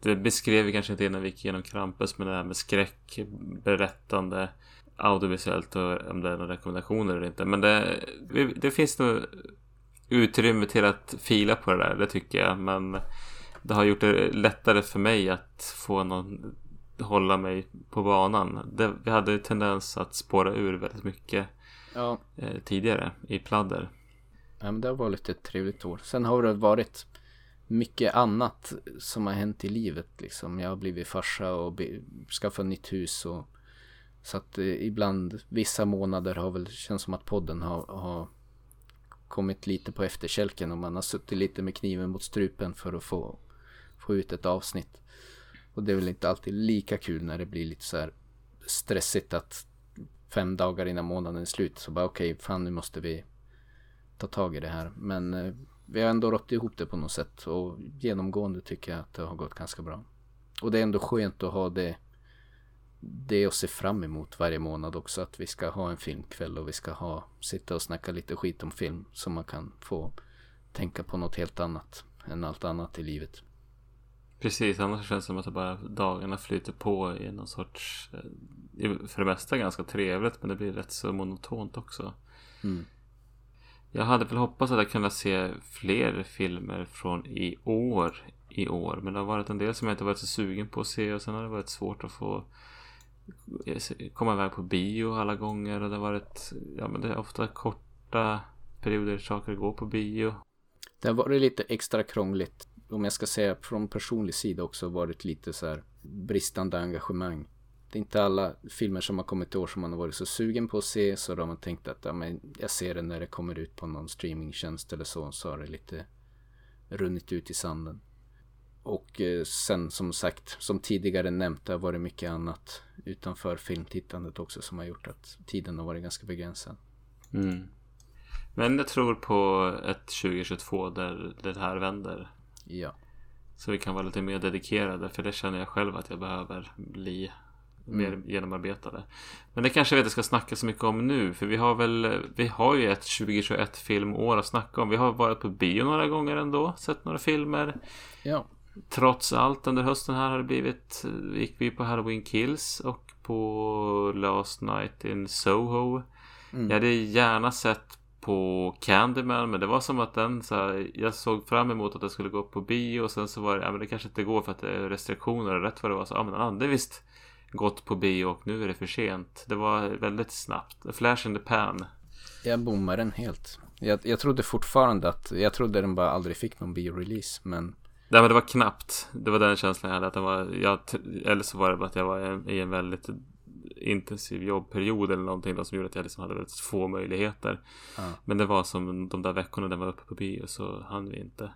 det beskrev vi kanske inte innan vi gick igenom Krampus, men det här med skräck, berättande, audiovisuellt och om det är några rekommendationer eller inte. Men det, det finns nog utrymme till att fila på det där, det tycker jag. Men det har gjort det lättare för mig att få någon hålla mig på banan. Det, vi hade ju tendens att spåra ur väldigt mycket Ja, eh, tidigare i pladder. Ja, men det har varit ett trevligt år. Sen har det varit mycket annat som har hänt i livet liksom. Jag har blivit farsa och skaffat nytt hus och så att eh, ibland vissa månader har väl känns som att podden har, har kommit lite på efterkälken och man har suttit lite med kniven mot strupen för att få, få ut ett avsnitt. Och det är väl inte alltid lika kul när det blir lite så här stressigt att fem dagar innan månaden är slut så bara okej, fan nu måste vi ta tag i det här. Men eh, vi har ändå rått ihop det på något sätt och genomgående tycker jag att det har gått ganska bra. Och det är ändå skönt att ha det, det att se fram emot varje månad också. Att vi ska ha en filmkväll och vi ska ha, sitta och snacka lite skit om film så man kan få tänka på något helt annat än allt annat i livet. Precis, annars känns det som att det bara dagarna flyter på i någon sorts eh, för det mesta ganska trevligt men det blir rätt så monotont också. Mm. Jag hade väl hoppats att jag kunde se fler filmer från i år i år. Men det har varit en del som jag inte varit så sugen på att se och sen har det varit svårt att få komma iväg på bio alla gånger och det har varit ja men det är ofta korta perioder saker går på bio. Det har varit lite extra krångligt. Om jag ska säga från personlig sida också varit lite så här bristande engagemang. Det är inte alla filmer som har kommit i år som man har varit så sugen på att se. Så då har man tänkt att ja, men jag ser det när det kommer ut på någon streamingtjänst eller så. Så har det lite runnit ut i sanden. Och eh, sen som sagt, som tidigare nämnt, det har varit mycket annat utanför filmtittandet också som har gjort att tiden har varit ganska begränsad. Mm. Men jag tror på ett 2022 där det här vänder. Ja. Så vi kan vara lite mer dedikerade för det känner jag själv att jag behöver bli mer genomarbetade. Men det kanske vi inte ska snacka så mycket om nu för vi har väl Vi har ju ett 2021 filmår att snacka om. Vi har varit på bio några gånger ändå. Sett några filmer. Ja. Trots allt under hösten här har det blivit Gick vi på Halloween Kills och på Last Night in Soho. Jag hade gärna sett på Candyman men det var som att den så här, Jag såg fram emot att det skulle gå på bio och sen så var det, ja men det kanske inte går för att det är restriktioner och rätt vad det var så, ja men den hade visst gått på bio och nu är det för sent. Det var väldigt snabbt. Flash in the pan. Jag bommar den helt. Jag, jag trodde fortfarande att, jag trodde den bara aldrig fick någon biorelease men Nej men det var knappt. Det var den känslan jag hade. Att den var, jag, eller så var det bara att jag var i en, i en väldigt intensiv jobbperiod eller någonting då, som gjorde att jag liksom hade väldigt få möjligheter. Ja. Men det var som de där veckorna den var uppe på bio så hann vi inte.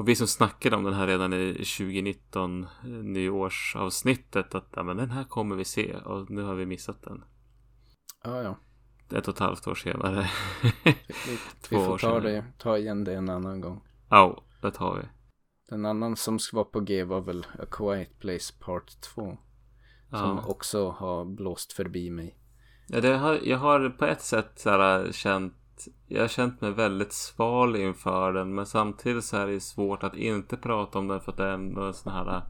Och vi som snackade om den här redan i 2019 eh, nyårsavsnittet att ja, men den här kommer vi se och nu har vi missat den. ja ja. Ett och ett halvt år senare. Vi, Två vi år får ta, sedan. det, ta igen det en annan gång. Ja, det tar vi. Den annan som var på G var väl A Quiet Place Part 2. Som Ja. också har blåst förbi mig. Ja, det har, jag har på ett sätt så här, känt Jag har känt mig väldigt sval inför den Men samtidigt så är det svårt att inte prata om den För att det är ändå en sån här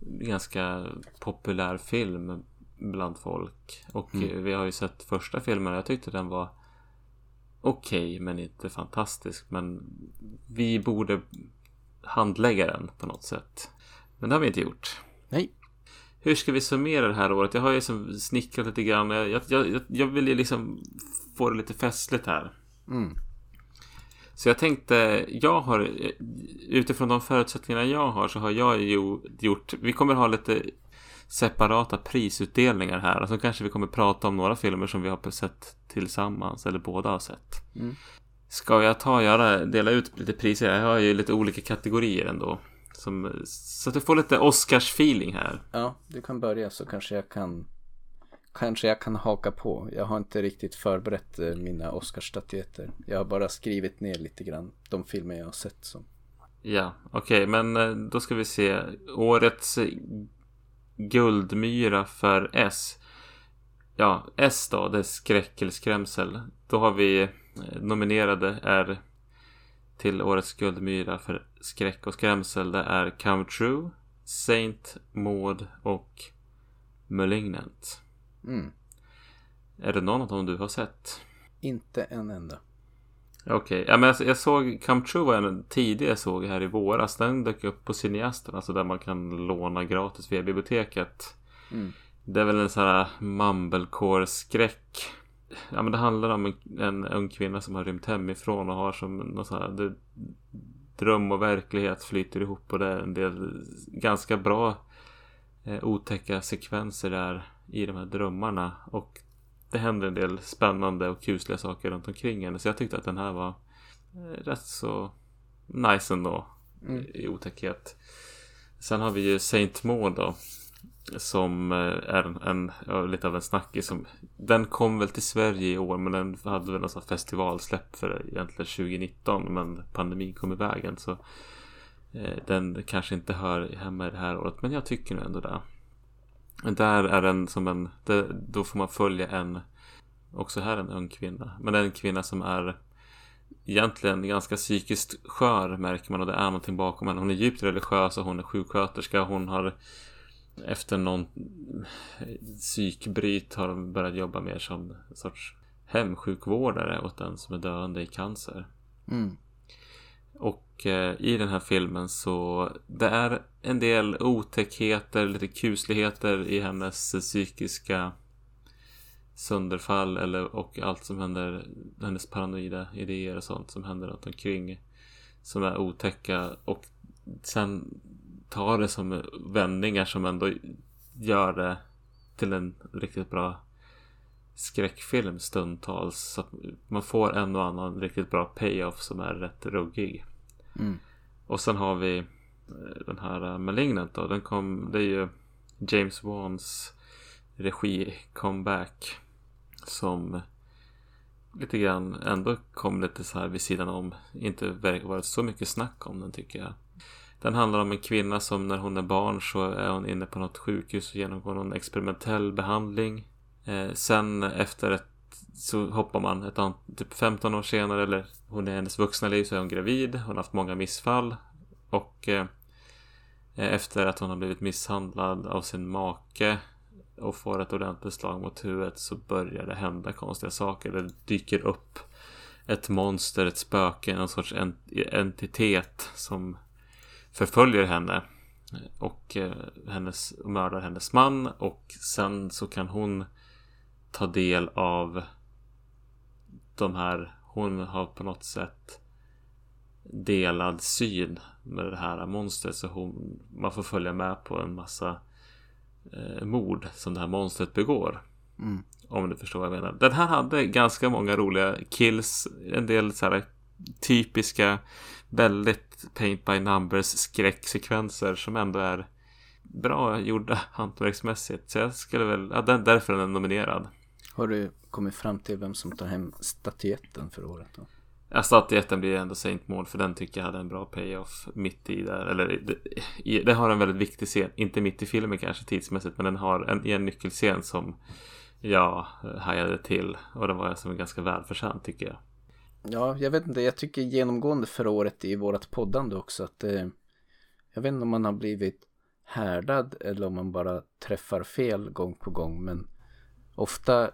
Ganska populär film bland folk. Och Mm. vi har ju sett första filmen och jag tyckte den var okej men inte fantastisk. Men vi borde handlägga den på något sätt. Men det har vi inte gjort. Nej. Hur ska vi summera det här året? Jag har ju liksom snickrat lite grann. Jag, jag, jag, jag vill ju liksom få det lite festligt här. Mm. Så jag tänkte, jag har utifrån de förutsättningarna jag har så har jag ju gjort, vi kommer ha lite separata prisutdelningar här så kanske vi kommer prata om några filmer som vi har sett tillsammans eller båda har sett. Mm. Ska jag ta och göra, dela ut lite priser? Jag har ju lite olika kategorier ändå. Som, så att du får lite Oscars-feeling här. Ja, du kan börja så kanske jag kan Kanske jag kan haka på. Jag har inte riktigt förberett eh, mina Oscarsstatyetter. Jag har bara skrivit ner lite grann de filmer jag har sett som. Ja, okej, men eh, då ska vi se. Årets guldmyra för S. Ja, S då, det är skräck eller skrämsel. Då har vi eh, nominerade är till årets guldmyra för skräck och skrämsel. Det är Come True, Saint Maud och Malignant. Mm. Är det någon av dem du har sett? Inte en enda. Okej, ja, men jag, jag såg Come True var en tidig jag såg här i våras. Den dök upp på Cineasten, alltså där man kan låna gratis via biblioteket. Mm. Det är väl en sån här mumblecore-skräck. Ja men det handlar om en, en ung kvinna som har rymt hemifrån och har som någon sån här det, dröm och verklighet flyter ihop och det är en del ganska bra eh, otäcka sekvenser där i de här drömmarna och det händer en del spännande och kusliga saker runt omkring henne så jag tyckte att den här var eh, rätt så nice ändå Mm. i otäckhet. Sen har vi ju Saint Maud då. Som eh, är en, en ja, lite av en snackis. Som, den kom väl till Sverige i år men den hade väl här festivalsläpp för egentligen 2019. Men pandemin kom i vägen så eh, den kanske inte hör hemma i det här året. Men jag tycker nog ändå det. Där är den som en, det, då får man följa en, också här en ung kvinna. Men en kvinna som är egentligen ganska psykiskt skör märker man och det är någonting bakom henne. Hon är djupt religiös och hon är sjuksköterska. Hon har efter någon psykbryt har de börjat jobba mer som en sorts hemsjukvårdare åt den som är döende i cancer. Mm. Och Eh, i den här filmen så det är en del otäckheter, lite kusligheter i hennes psykiska sönderfall eller, och allt som händer, hennes paranoida idéer och sånt som händer runt omkring som är otäcka och sen tar det som vändningar som ändå gör det till en riktigt bra skräckfilm stundtals. Så att man får en och annan riktigt bra payoff som är rätt ruggig. Mm. Och sen har vi eh, den här eh, Malignant då. Den kom, det är ju James Wans regi comeback. Som lite grann ändå kom lite så här vid sidan om. Inte verkar varit så mycket snack om den tycker jag. Den handlar om en kvinna som när hon är barn så är hon inne på något sjukhus och genomgår någon experimentell behandling. Eh, sen efter ett så hoppar man ett an- typ 15 år senare eller hon är hennes vuxna liv så är hon gravid. Hon har haft många missfall. Och eh, efter att hon har blivit misshandlad av sin make och får ett ordentligt slag mot huvudet så börjar det hända konstiga saker. Det dyker upp ett monster, ett spöke, någon sorts ent- entitet som förföljer henne och eh, hennes, mördar hennes man och sen så kan hon ta del av de här hon har på något sätt delad syn med det här monstret så hon man får följa med på en massa eh, mord som det här monstret begår. Mm. Om du förstår vad jag menar. Den här hade ganska många roliga kills. En del så här typiska väldigt paint by numbers skräcksekvenser som ändå är bra gjorda hantverksmässigt. Så jag skulle väl, ja, den, därför är den nominerad. Har du kommit fram till vem som tar hem statyetten för året då? Ja, statyetten blir ändå Saint Maud för den tycker jag hade en bra payoff mitt i där. Eller det, i, det har en väldigt viktig scen. Inte mitt i filmen kanske tidsmässigt men den har en, en nyckelscen som jag hajade till. Och den var som ganska välförtjänt tycker jag. Ja, jag vet inte. Jag tycker genomgående för året i vårat poddande också att eh, jag vet inte om man har blivit härdad eller om man bara träffar fel gång på gång. Men ofta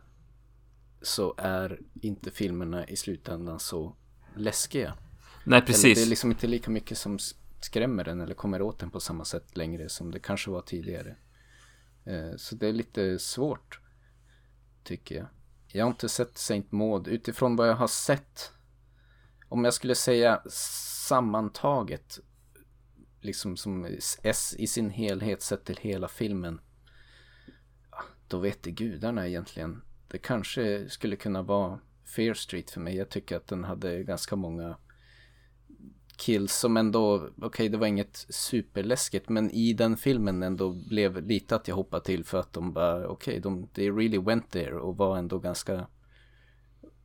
så är inte filmerna i slutändan så läskiga. Nej, precis. Eller det är liksom inte lika mycket som skrämmer en eller kommer åt en på samma sätt längre som det kanske var tidigare. Eh, så det är lite svårt, tycker jag. Jag har inte sett Saint Maud utifrån vad jag har sett. Om jag skulle säga sammantaget, liksom som S i sin helhet sett till hela filmen. Då vet det gudarna egentligen. Det kanske skulle kunna vara Fear Street för mig. Jag tycker att den hade ganska många kills som ändå, okej okay, det var inget superläskigt men i den filmen ändå blev lite att jag hoppade till för att de bara, okej, okay, de they really went there och var ändå ganska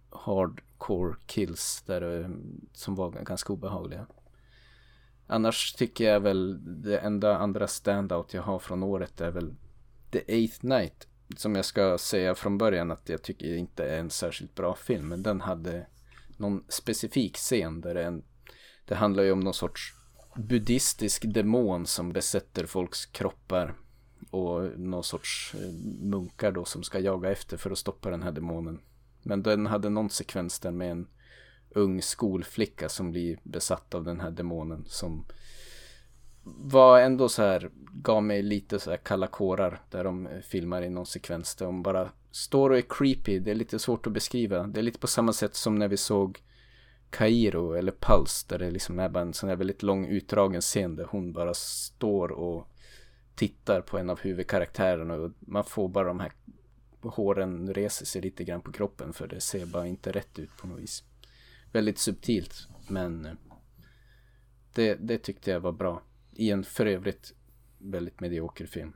hardcore kills där eh, som var ganska obehagliga. Annars tycker jag väl det enda andra standout jag har från året är väl The Eighth Night. Som jag ska säga från början att jag tycker inte är en särskilt bra film. Men den hade någon specifik scen där det, en, det handlar ju om någon sorts buddhistisk demon som besätter folks kroppar. Och någon sorts eh, munkar då som ska jaga efter för att stoppa den här demonen. Men den hade någon sekvens där med en ung skolflicka som blir besatt av den här demonen som var ändå så här, gav mig lite så här kalla kårar där de filmar i någon sekvens där de bara står och är creepy. Det är lite svårt att beskriva. Det är lite på samma sätt som när vi såg Kairo eller Pulse där det liksom är bara en sån här väldigt lång utdragen scen där hon bara står och tittar på en av huvudkaraktärerna och man får bara de här håren reser sig lite grann på kroppen för det ser bara inte rätt ut på något vis. Väldigt subtilt men eh, det, det tyckte jag var bra i en för övrigt väldigt medioker film.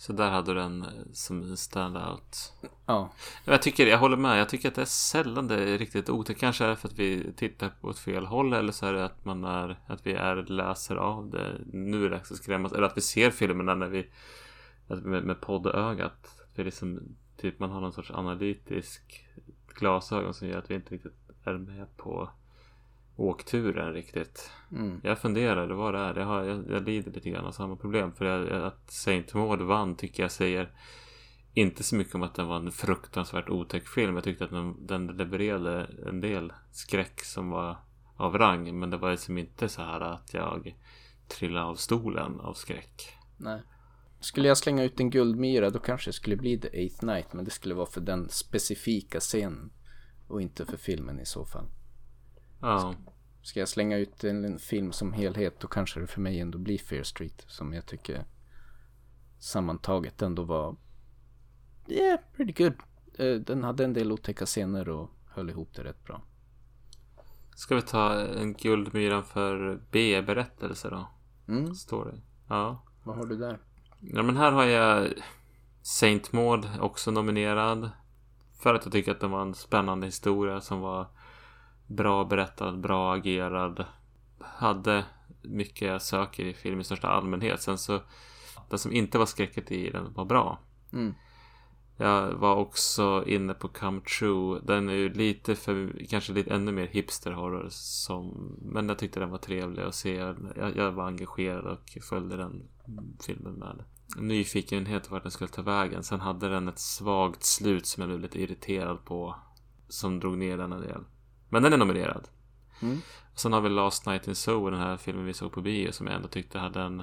Så där hade du den eh, som standout. Ja. Jag tycker, jag håller med. Jag tycker att det är sällan det är riktigt otäckt. Kanske är det för att vi tittar på ett fel håll eller så är det att man är, att vi är läser av det. Nu är det dags att skrämmas. Eller att vi ser filmerna när vi, med, med poddögat. För liksom, typ man har någon sorts analytisk glasögon som gör att vi inte riktigt är med på åkturen riktigt. Mm. Jag funderade vad det är. Jag, har, jag, jag lider lite grann av samma problem. För jag, att Saint Maud vann tycker jag säger inte så mycket om att den var en fruktansvärt otäck film. Jag tyckte att den, den levererade en del skräck som var av rang. Men det var liksom inte så här att jag trillade av stolen av skräck. Nej. Skulle jag slänga ut en guldmyra då kanske det skulle bli The Eighth Night. Men det skulle vara för den specifika scenen. Och inte för filmen i så fall. Ja. Ska jag slänga ut en, en, film som helhet då kanske det för mig ändå blir Fear Street. Som jag tycker sammantaget ändå var yeah, pretty good. Eh, den hade en del otäcka scener och höll ihop det rätt bra. Ska vi ta en Guldmyran för B-berättelse då? Mm. Story. Ja. Vad har du där? Ja men här har jag Saint Maud också nominerad. För att jag tycker att det var en spännande historia som var bra berättad, bra agerad. Hade mycket jag söker i film i största allmänhet. Sen så, det som inte var skräcket i den var bra. Mm. Jag var också inne på Come True. Den är ju lite för, kanske lite ännu mer hipster horror som, men jag tyckte den var trevlig att se. Jag, jag var engagerad och följde den filmen med nyfikenhet vart den skulle ta vägen. Sen hade den ett svagt slut som jag blev lite irriterad på. Som drog ner denna del. Men den är nominerad. Mm. Sen har vi Last Night in Soho, den här filmen vi såg på bio som jag ändå tyckte hade en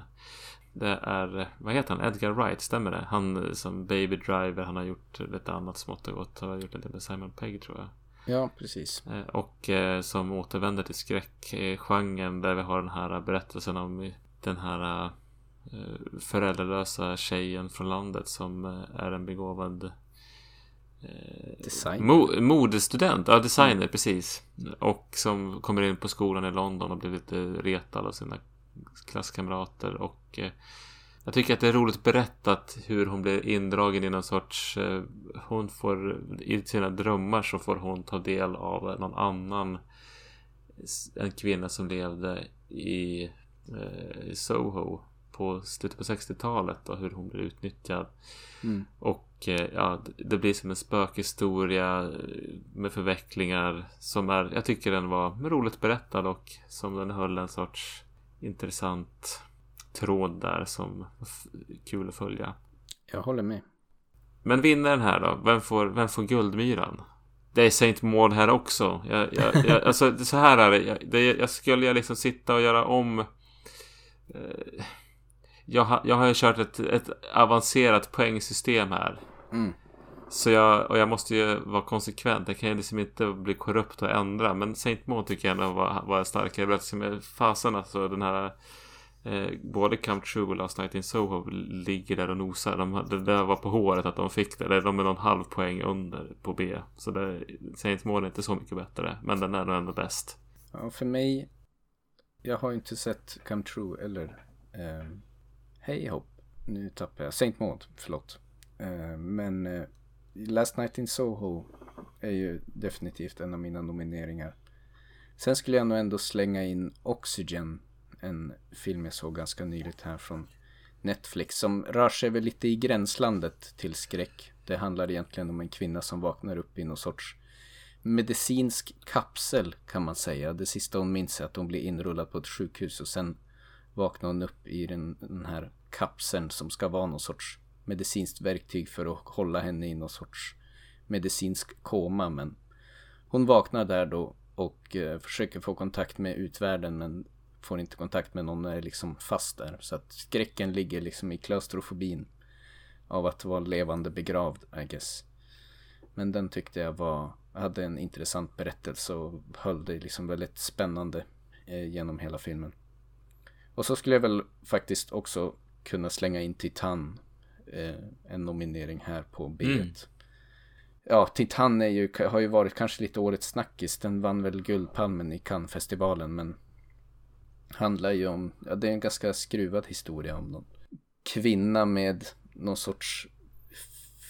det är, vad heter han? Edgar Wright, stämmer det? Han som Baby Driver, han har gjort lite annat smått och gott. Han har gjort lite med Simon Pegg tror jag. Ja, precis. Eh, och eh, som återvänder till skräckgenren där vi har den här berättelsen om den här eh, föräldralösa tjejen från landet som är en begåvad Designer. Mo modestudent, ja designer mm. precis. Och som kommer in på skolan i London och blir lite retad av sina klasskamrater. Och eh, jag tycker att det är roligt berättat hur hon blir indragen i någon sorts... Eh, hon får, i sina drömmar så får hon ta del av någon annan. En kvinna som levde i, eh, i Soho på slutet på 60-talet och hur hon blir utnyttjad. Mm. Och eh, ja, det blir som en spökhistoria med förvecklingar som är, jag tycker den var roligt berättad och som den höll en sorts intressant tråd där som kul att följa. Jag håller med. Men vinnaren här då? Vem får, vem får Guldmyran? Det är Saint Maud här också. Jag, jag, jag, alltså så här är det. Jag, det, jag skulle liksom sitta och göra om. Eh, jag, jag har ju kört ett, ett avancerat poängsystem här. Mm. Så jag, och jag måste ju vara konsekvent. Jag kan ju liksom inte bli korrupt och ändra. Men Saint Maud tycker jag ändå var, var starkare berättelse med fasen. Alltså den här eh, både Come True och Last Night in Soho ligger där och nosar. De, det där var på håret att de fick det. De är någon halv poäng under på B. Så det, Saint Maud är inte så mycket bättre. Men den är nog ändå bäst. Ja, för mig. Jag har inte sett Come True eller eh, Hej hopp. Nu tappar jag. Saint Maud, förlåt. Eh, men eh, Last Night in Soho är ju definitivt en av mina nomineringar. Sen skulle jag nog ändå slänga in Oxygen, en film jag såg ganska nyligt här från Netflix som rör sig väl lite i gränslandet till skräck. Det handlar egentligen om en kvinna som vaknar upp i någon sorts medicinsk kapsel kan man säga. Det sista hon minns är att hon blir inrullad på ett sjukhus och sen vaknar hon upp i den, den här kapseln som ska vara någon sorts medicinskt verktyg för att hålla henne i någon sorts medicinsk koma. Men hon vaknar där då och eh, försöker få kontakt med utvärlden men får inte kontakt med någon och är liksom fast där. Så att skräcken ligger liksom i klaustrofobin av att vara levande begravd, I guess. Men den tyckte jag var, hade en intressant berättelse och höll det liksom väldigt spännande eh, genom hela filmen. Och så skulle jag väl faktiskt också kunna slänga in Titan eh, en nominering här på B. Mm. Ja, Titan är ju, har ju varit kanske lite årets snackis. Den vann väl Guldpalmen i Cannes-festivalen men handlar ju om, ja det är en ganska skruvad historia om någon kvinna med någon sorts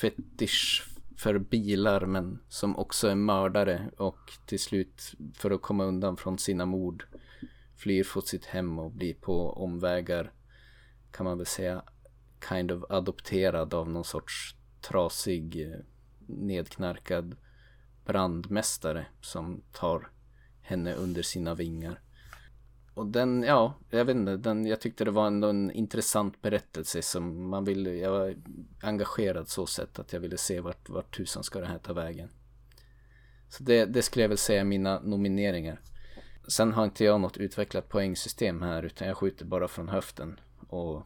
fetisch för bilar men som också är mördare och till slut för att komma undan från sina mord flyr från sitt hem och blir på omvägar kan man väl säga kind of adopterad av någon sorts trasig eh, nedknarkad brandmästare som tar henne under sina vingar. Och den, ja, jag vet inte, den, jag tyckte det var ändå en intressant berättelse som man ville, jag var engagerad så sätt att jag ville se vart, vart tusan ska det här ta vägen. Så det, det skulle jag väl säga mina nomineringar. Sen har inte jag något utvecklat poängsystem här utan jag skjuter bara från höften. Och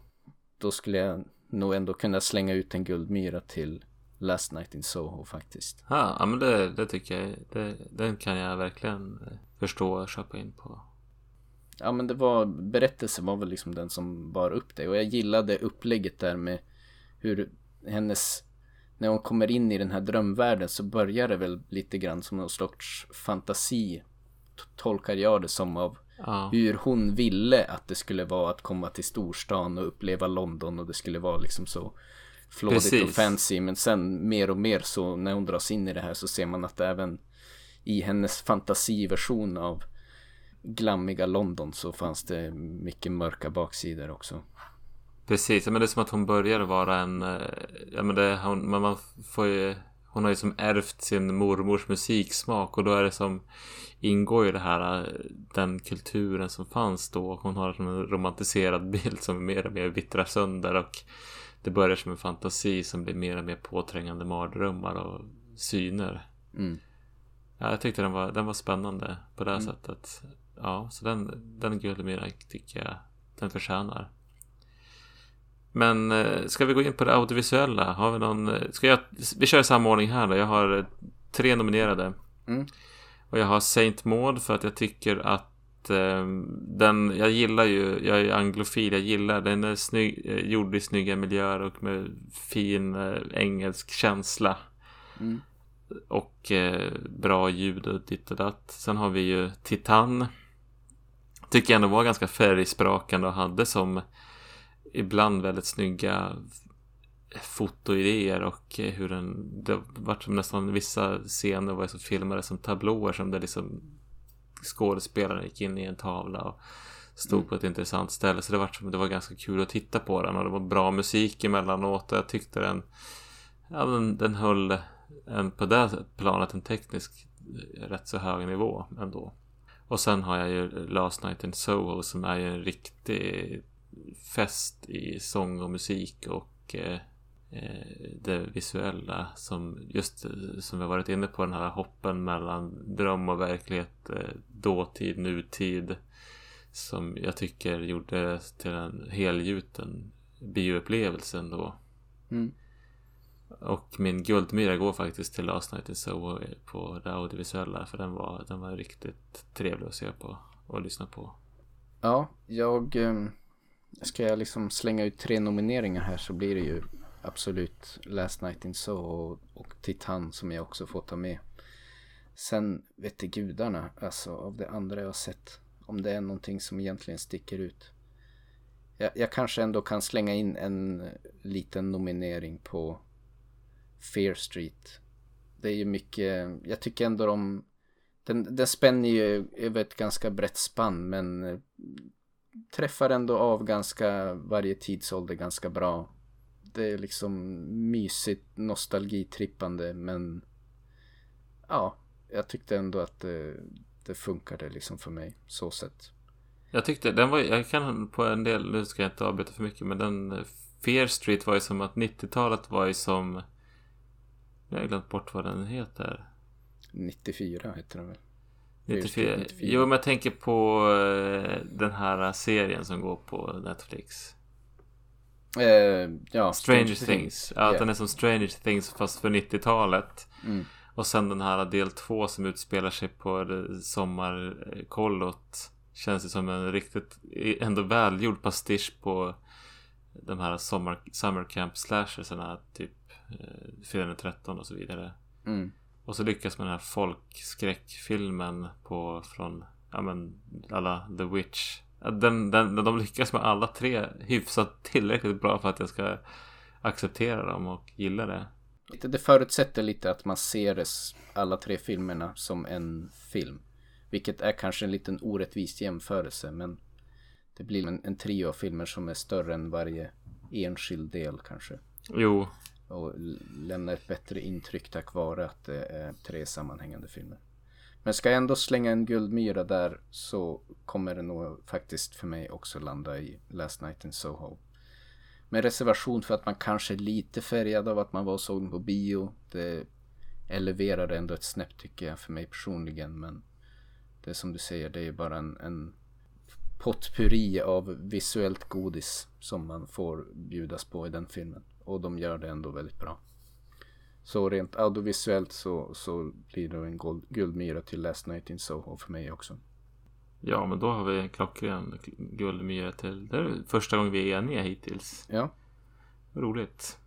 då skulle jag nog ändå kunna slänga ut en guldmyra till Last Night in Soho faktiskt. Ja, men det, det tycker jag. Det, den kan jag verkligen eh, förstå och köpa in på. Ja, men det var berättelsen var väl liksom den som bar upp det och jag gillade upplägget där med hur hennes när hon kommer in i den här drömvärlden så börjar det väl lite grann som någon sorts fantasi tolkar jag det som av Ja. Hur hon ville att det skulle vara att komma till storstan och uppleva London och det skulle vara liksom så flådigt Precis. och fancy. Men sen mer och mer så när hon dras in i det här så ser man att även i hennes fantasiversion av glammiga London så fanns det mycket mörka baksidor också. Precis, men det är som att hon börjar vara en, eh, ja men det, hon, man får ju, hon har ju som ärvt sin mormors musiksmak och då är det som ingår ju det här, eh, den kulturen som fanns då. Hon har en romantiserad bild som mer och mer vittrar sönder och det börjar som en fantasi som blir mer och mer påträngande mardrömmar och syner. Mm. Ja, jag tyckte den var, den var spännande på det mm. sättet. Ja, så den, den Guldmyra tycker jag den förtjänar. Men eh, ska vi gå in på det audiovisuella? Har vi någon... Eh, ska jag... Vi kör i samma ordning här då. Jag har tre nominerade. Mm. Och jag har Saint Maud för att jag tycker att eh, den, jag gillar ju, jag är anglofil, jag gillar den är snygg, eh, gjord i snygga miljöer och med fin eh, engelsk känsla. Mm. Och eh, bra ljud och ditt och datt. Sen har vi ju Titan. Tycker jag ändå var ganska färgsprakande och hade som ibland väldigt snygga fotoidéer och hur den, det vart som nästan vissa scener var så filmade som tablåer som där liksom skådespelaren gick in i en tavla och stod mm. på ett intressant ställe. Så det var, som, det var ganska kul att titta på den och det var bra musik emellanåt och jag tyckte den, ja, den, den höll en, på det planet en teknisk rätt så hög nivå ändå. Och sen har jag ju Last Night in Soho som är ju en riktig fäst i sång och musik och eh, eh, det visuella som just eh, som vi varit inne på den här hoppen mellan dröm och verklighet, eh, dåtid, nutid som jag tycker gjorde till en helgjuten bioupplevelse ändå. Mm. Och min guldmyra går faktiskt till Last Night in Soho på det audiovisuella för den var, den var riktigt trevlig att se på och lyssna på. Ja, jag... eh, Ska jag liksom slänga ut tre nomineringar här så blir det ju absolut Last Night in Soho och, och Titan som jag också får ta med. Sen vet gudarna, alltså av det andra jag har sett, om det är någonting som egentligen sticker ut. Jag, jag kanske ändå kan slänga in en liten nominering på Fear Street. Det är ju mycket, jag tycker ändå de, den, den spänner ju över ett ganska brett spann men träffar ändå av ganska varje tidsålder ganska bra. Det är liksom mysigt, nostalgitrippande men ja, jag tyckte ändå att det, det funkade liksom för mig så sett. Jag tyckte den var, jag kan på en del, nu ska jag inte avbryta för mycket men den eh, Fear Street var ju som att 90-talet var ju som Nu har jag glömt bort vad den heter 94 heter den väl? 94. 94. Jo men jag tänker på eh, den här serien som går på Netflix Eh, ja, Stranger Things. Ja, att Ja. den är som Stranger Things fast för 90-talet. Mm. Och sen den här del två som utspelar sig på sommarkollot. Känns det som en riktigt ändå välgjord pastisch på de här sommar, summer camp slashersarna. Typ eh, Fredag 13 och så vidare. Mm. Och så lyckas med den här folkskräckfilmen på från ja men alla The Witch. Den, den, de lyckas med alla tre hyfsat tillräckligt bra för att jag ska acceptera dem och gilla det. Det- förutsätter lite att man ser alla tre filmerna som en film. Vilket är kanske en liten orättvis jämförelse men det blir en, en trio av filmer som är större än varje enskild del kanske. Jo, och lämna lämnar ett bättre intryck tack vare att det är tre sammanhängande filmer. Men ska jag ändå slänga en guldmyra där så kommer det nog faktiskt för mig också landa i Last Night in Soho. Med reservation för att man kanske är lite färgad av att man var och såg den på bio. Det eleverar ändå ett snäpp tycker jag för mig personligen. Men det är som du säger, det är bara en, en potpurri av visuellt godis som man får bjudas på i den filmen. Och de gör det ändå väldigt bra. Så rent audiovisuellt så, så blir det en guld, guldmyra till Last Night in Soho för mig också. ja men då har vi en klockren guldmyra till. Det är första gången vi är eniga hittills. Ja, Roligt.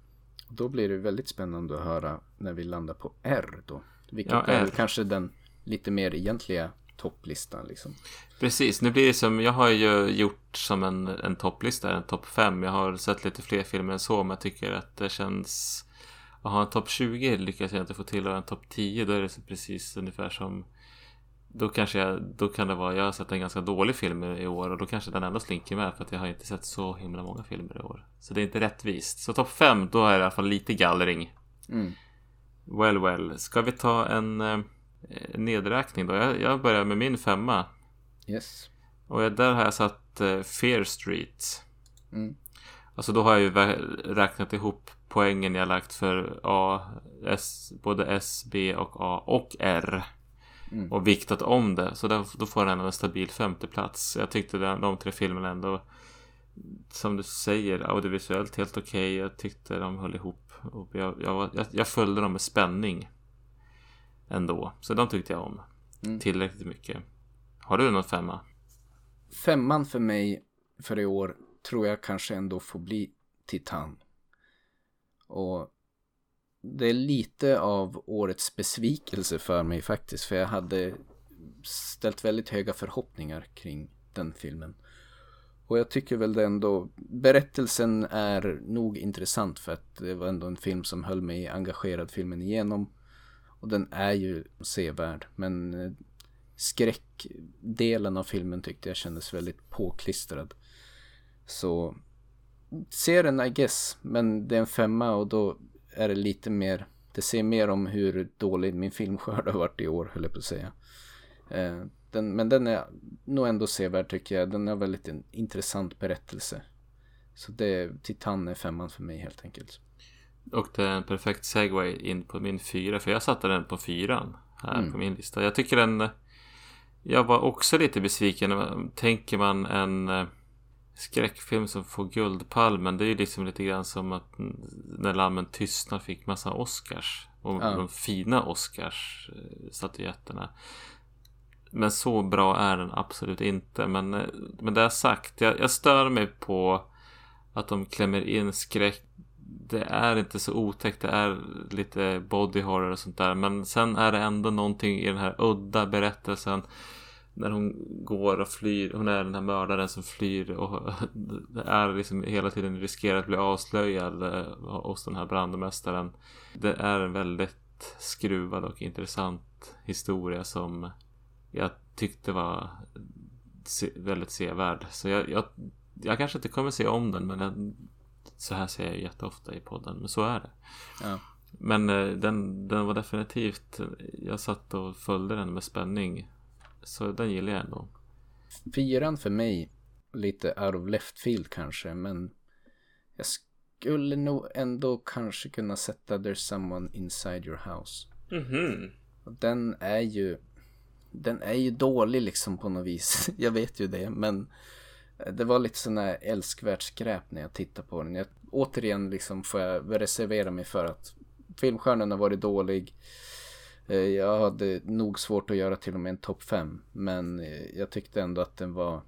då blir det väldigt spännande att höra när vi landar på R då. Vilket Ja, är R. väl kanske den lite mer egentliga topplistan liksom. Precis, nu blir det som, jag har ju gjort som en, en topplista, en topp 5. Jag har sett lite fler filmer än så, men jag tycker att det känns... Att ha en topp 20 lyckas jag inte få till och en topp 10, då är det så precis ungefär som... Då kanske jag, då kan det vara, jag har sett en ganska dålig film i år och då kanske den ändå slinker med för att jag har inte sett så himla många filmer i år. Så det är inte rättvist. Så topp 5, då är det i alla fall lite gallring. Mm. Well, well. Ska vi ta en eh, nedräkning då? Jag, jag börjar med min femma. Yes. Och där har jag satt eh, Fear Street. Mm. Alltså då har jag ju räknat ihop poängen jag lagt för A, S, både S, B och A och R. Mm. Och viktat om det. Så där, då får den en stabil femteplats. Jag tyckte de, de tre filmerna ändå, som du säger, audiovisuellt helt okej. Jag tyckte de höll ihop. Och jag, jag, jag, jag följde dem med spänning. Ändå. Så de tyckte jag om. Mm. Tillräckligt mycket. Har du någon femma? Femman för mig för i år tror jag kanske ändå får bli Titan. Och det är lite av årets besvikelse för mig faktiskt. För jag hade ställt väldigt höga förhoppningar kring den filmen. Och jag tycker väl det ändå, berättelsen är nog intressant för att det var ändå en film som höll mig engagerad filmen igenom. Och den är ju sevärd. Men eh, skräckdelen av filmen tyckte jag kändes väldigt påklistrad. Så ser den I guess, men det är en femma och då är det lite mer, det ser mer om hur dålig min filmskörd har varit i år, höll jag på att säga. Eh, den, men den är nog ändå sevärd tycker jag. Den har väldigt en intressant berättelse. Så det, Titan är femman för mig helt enkelt. Och det är en perfekt segway in på min fyra. För jag satte den på fyran här mm. på min lista. Jag tycker den... Jag var också lite besviken. Tänker man en eh, skräckfilm som får Guldpalmen. Det är ju liksom lite grann som att när Lammen tystnar fick massa Oscars. Och ja. de fina Oscars eh. Men så bra är den absolut inte. Men, eh, men det sagt, jag, jag stör mig på att de klämmer in skräck. Det är inte så otäckt, det är lite body horror och sånt där. Men sen är det ändå någonting i den här udda berättelsen. När hon går och flyr, hon är den här mördaren som flyr och det är liksom hela tiden riskerar att bli avslöjad eh, hos den här brandmästaren. Det är en väldigt skruvad och intressant historia som jag tyckte var väldigt sevärd. Så jag, jag, jag kanske inte kommer se om den men jag, så här säger jag jätteofta i podden. Men så är det. Ja. Men eh, den, den var definitivt Jag satt och följde den med spänning. Så den gillar jag ändå. Fyran för mig lite out of left field kanske men jag skulle nog ändå kanske kunna sätta There's someone inside your house. Mm -hmm. Den är ju den är ju dålig liksom på något vis. jag vet ju det, men det var lite sån här älskvärt skräp när jag tittade på den. Jag, återigen liksom får jag reservera mig för att filmstjärnan har varit dålig. Eh, jag hade nog svårt att göra till och med en topp 5. Men eh, jag tyckte ändå att den var...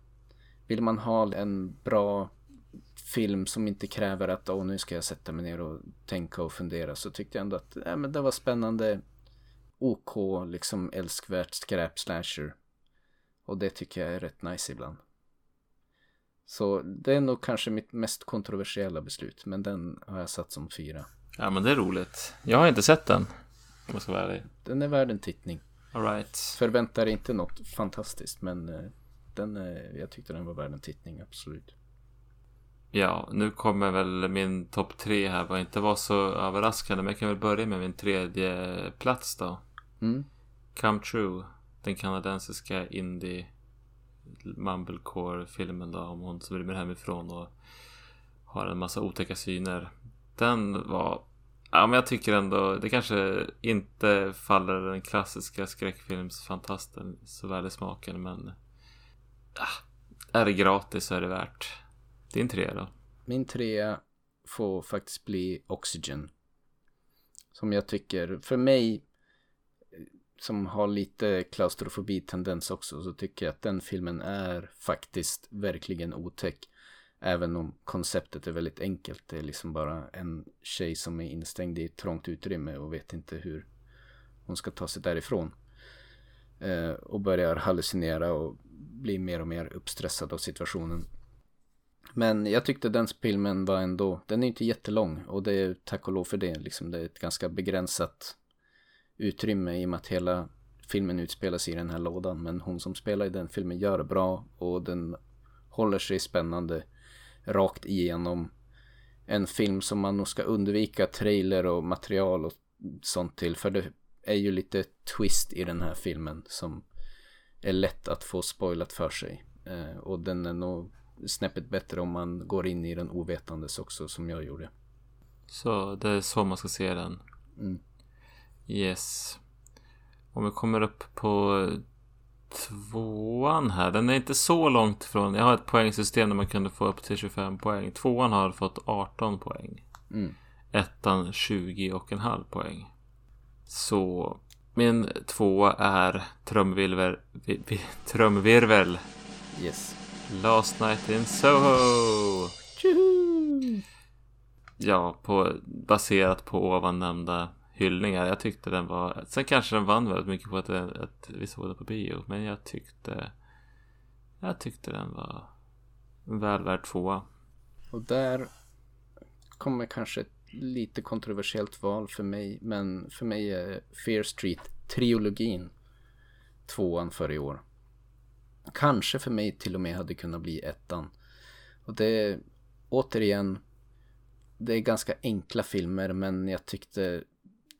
Vill man ha en bra film som inte kräver att åh, nu ska jag sätta mig ner och tänka och fundera så tyckte jag ändå att ja, men det var spännande OK, liksom älskvärt skräp slasher. Och det tycker jag är rätt nice ibland. Så det är nog kanske mitt mest kontroversiella beslut, men den har jag satt som fyra. Ja, men det är roligt. Jag har inte sett den, om jag ska vara ärlig. Den är värd en tittning. Alright. Förväntar inte något fantastiskt, men eh, den, jag tyckte den var värd en tittning, absolut. Ja, nu kommer väl min topp tre här, vad inte var så överraskande, men jag kan väl börja med min tredje plats då. Mm. Come True. Den kanadensiska indie mumblecore-filmen då om hon som rymmer hemifrån och har en massa otäcka syner. Den var... Ja, men jag tycker ändå det kanske inte faller den klassiska skräckfilmsfantasten så väl i smaken men... Ja, är det gratis så är det värt. Din trea då? Min trea får faktiskt bli Oxygen. Som jag tycker, för mig som har lite klaustrofobi-tendens också så tycker jag att den filmen är faktiskt verkligen otäck. Även om konceptet är väldigt enkelt. Det är liksom bara en tjej som är instängd i ett trångt utrymme och vet inte hur hon ska ta sig därifrån. Eh, och börjar hallucinera och bli mer och mer uppstressad av situationen. Men jag tyckte den filmen var ändå, den är inte jättelång och det är tack och lov för det. Liksom, det är ett ganska begränsat utrymme i och med att hela filmen utspelas i den här lådan. Men hon som spelar i den filmen gör det bra och den håller sig spännande rakt igenom. En film som man nog ska undvika trailer och material och sånt till. För det är ju lite twist i den här filmen som är lätt att få spoilat för sig. Eh, och den är nog snäppet bättre om man går in i den ovetandes också som jag gjorde. Så det är så man ska se den? Mm. Yes. Om vi kommer upp på tvåan här. Den är inte så långt ifrån. Jag har ett poängsystem där man kunde få upp till 25 poäng. Tvåan har fått 18 poäng. Mm. Ettan 20 och en halv poäng. Så min tvåa är trumvirvel. Trumvirvel. Yes. Last night in Soho. Tjuhu! Ja, på, baserat på ovan nämnda hyllningar. Jag tyckte den var... Sen kanske den vann väldigt mycket på att, att vi såg den på bio. Men jag tyckte... Jag tyckte den var väl värd tvåa. Och där kommer kanske ett lite kontroversiellt val för mig. Men för mig är Fear Street-trilogin tvåan för i år. Kanske för mig till och med hade kunnat bli ettan. Och det är återigen det är ganska enkla filmer men jag tyckte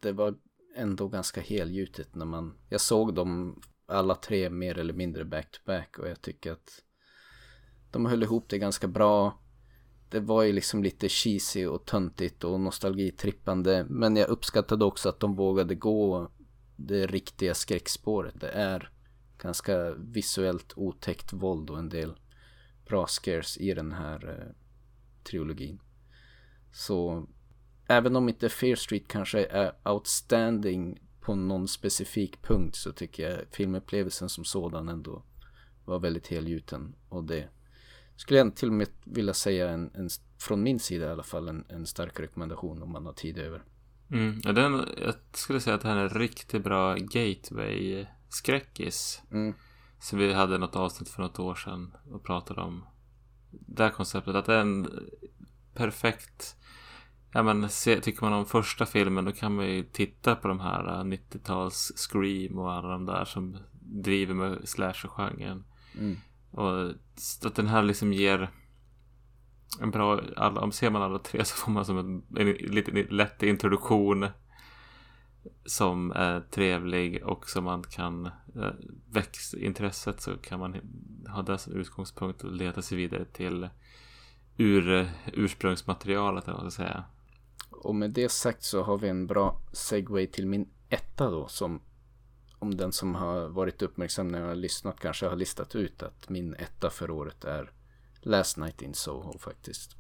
det var ändå ganska helgjutet när man... Jag såg dem alla tre mer eller mindre back to back och jag tycker att de höll ihop det ganska bra. det var ju liksom lite cheesy och töntigt och nostalgitrippande. Men jag uppskattade också att de vågade gå det riktiga skräckspåret. Det är ganska visuellt otäckt våld och en del bra scares i den här eh, trilogin. Så även om inte Fear Street kanske är outstanding på någon specifik punkt så tycker jag filmupplevelsen som sådan ändå var väldigt helgjuten. Och det skulle jag till och med vilja säga en, en från min sida i alla fall en, en stark rekommendation om man har tid över. Mm, ja, den, jag skulle säga att det här är en riktigt bra gateway-skräckis. Mm. Som vi hade något avsnitt för något år sedan och pratade om. Det här konceptet, att det är en perfekt Ja men se, tycker man om första filmen då kan man ju titta på de här 90-tals Scream och alla de där som driver med slasher-genren. Mm. Och att den här liksom ger en bra, alla, om ser man alla tre så får man som en, en lite lätt introduktion som är trevlig och som man kan eh, växa intresset så kan man ha det som utgångspunkt och leta sig vidare till ur, ursprungsmaterialet, eller vad ska säga. Och med det sagt så har vi en bra segway till min etta då som om den som har varit uppmärksam när jag har lyssnat kanske har listat ut att min etta för året är Last Night in Soho faktiskt.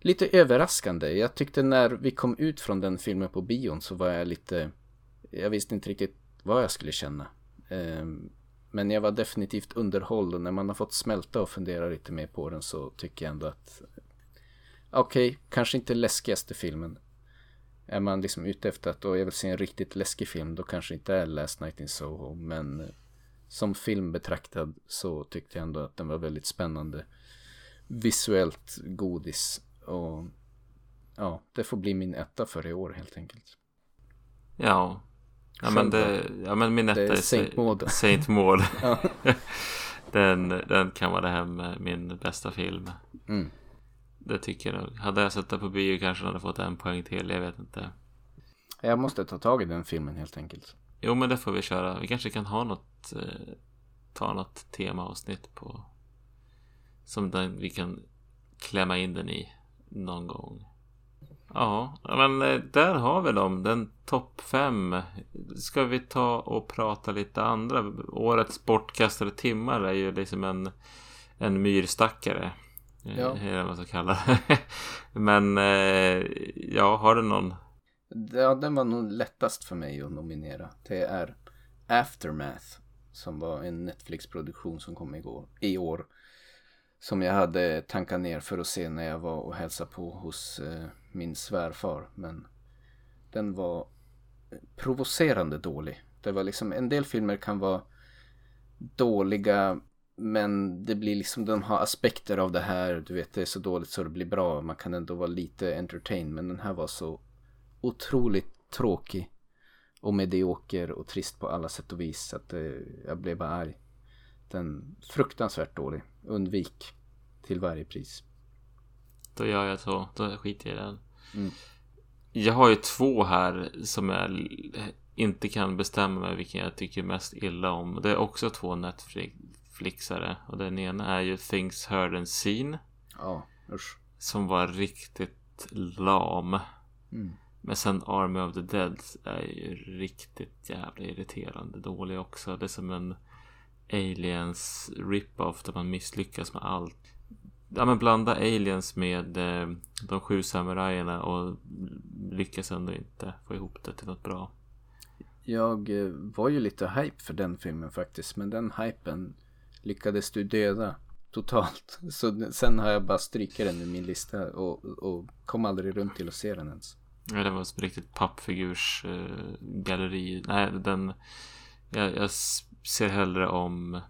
Lite överraskande. Jag tyckte när vi kom ut från den filmen på bion så var jag lite... Jag visste inte riktigt vad jag skulle känna. Ehm, men jag var definitivt underhålld och när man har fått smälta och fundera lite mer på den så tycker jag ändå att... Okej, okay, kanske inte läskigaste filmen. Är man liksom ute efter att jag vill se en riktigt läskig film då kanske inte är Last Night in Soho. Men som film betraktad så tyckte jag ändå att den var väldigt spännande. Visuellt godis och ja, det får bli min etta för i år helt enkelt. Ja, ja men, det, ja, men min etta det är Saint Maud. Saint Maud. den, den kan vara hem min bästa film. Mm. Det tycker jag nog. Hade jag sett den på bio kanske hade fått en poäng till. Jag vet inte. Jag måste ta tag i den filmen helt enkelt. Jo men det får vi köra. Vi kanske kan ha något. Eh, ta något temaavsnitt på. Som den, vi kan klämma in den i någon gång. Ja, men eh, där har vi dem. Den topp fem. Ska vi ta och prata lite andra? Årets bortkastade timmar är ju liksom en, en myrstackare. Eh, ja. Det vad man ska kalla det. Men eh, ja, har du någon? Ja, den var nog lättast för mig att nominera. Det är Aftermath. Som var en Netflix-produktion som kom igår, i år. Som jag hade tankat ner för att se när jag var och hälsade på hos eh, min svärfar. Men den var provocerande dålig. Det var liksom, en del filmer kan vara dåliga men det blir liksom, de har aspekter av det här, du vet det är så dåligt så det blir bra. Man kan ändå vara lite entertain. Men den här var så otroligt tråkig. Och medioker och trist på alla sätt och vis. Att eh, jag blev bara arg. Den fruktansvärt dålig. Undvik till varje pris. Då gör jag så. Då skiter jag i den. Mm. Jag har ju två här som jag inte kan bestämma mig vilken jag tycker mest illa om. Det är också två Netflixare. Och den ena är ju Things Heard and Seen. Ja, usch. Som var riktigt lam. Mm. Men sen Army of the Dead är ju riktigt jävla irriterande dålig också. Det är som en Aliens rip-off där man misslyckas med allt. Ja men blanda Aliens med eh, de sju samurajerna och lyckas ändå inte få ihop det till något bra. Jag eh, var ju lite hype för den filmen faktiskt. Men den hypen lyckades du döda totalt. Så sen har jag bara strykit den i min lista och, och kom aldrig runt till att se den ens. Ja, det var ett riktigt pappfigursgalleri. Eh, Nej, den... Jag, jag, ser hellre om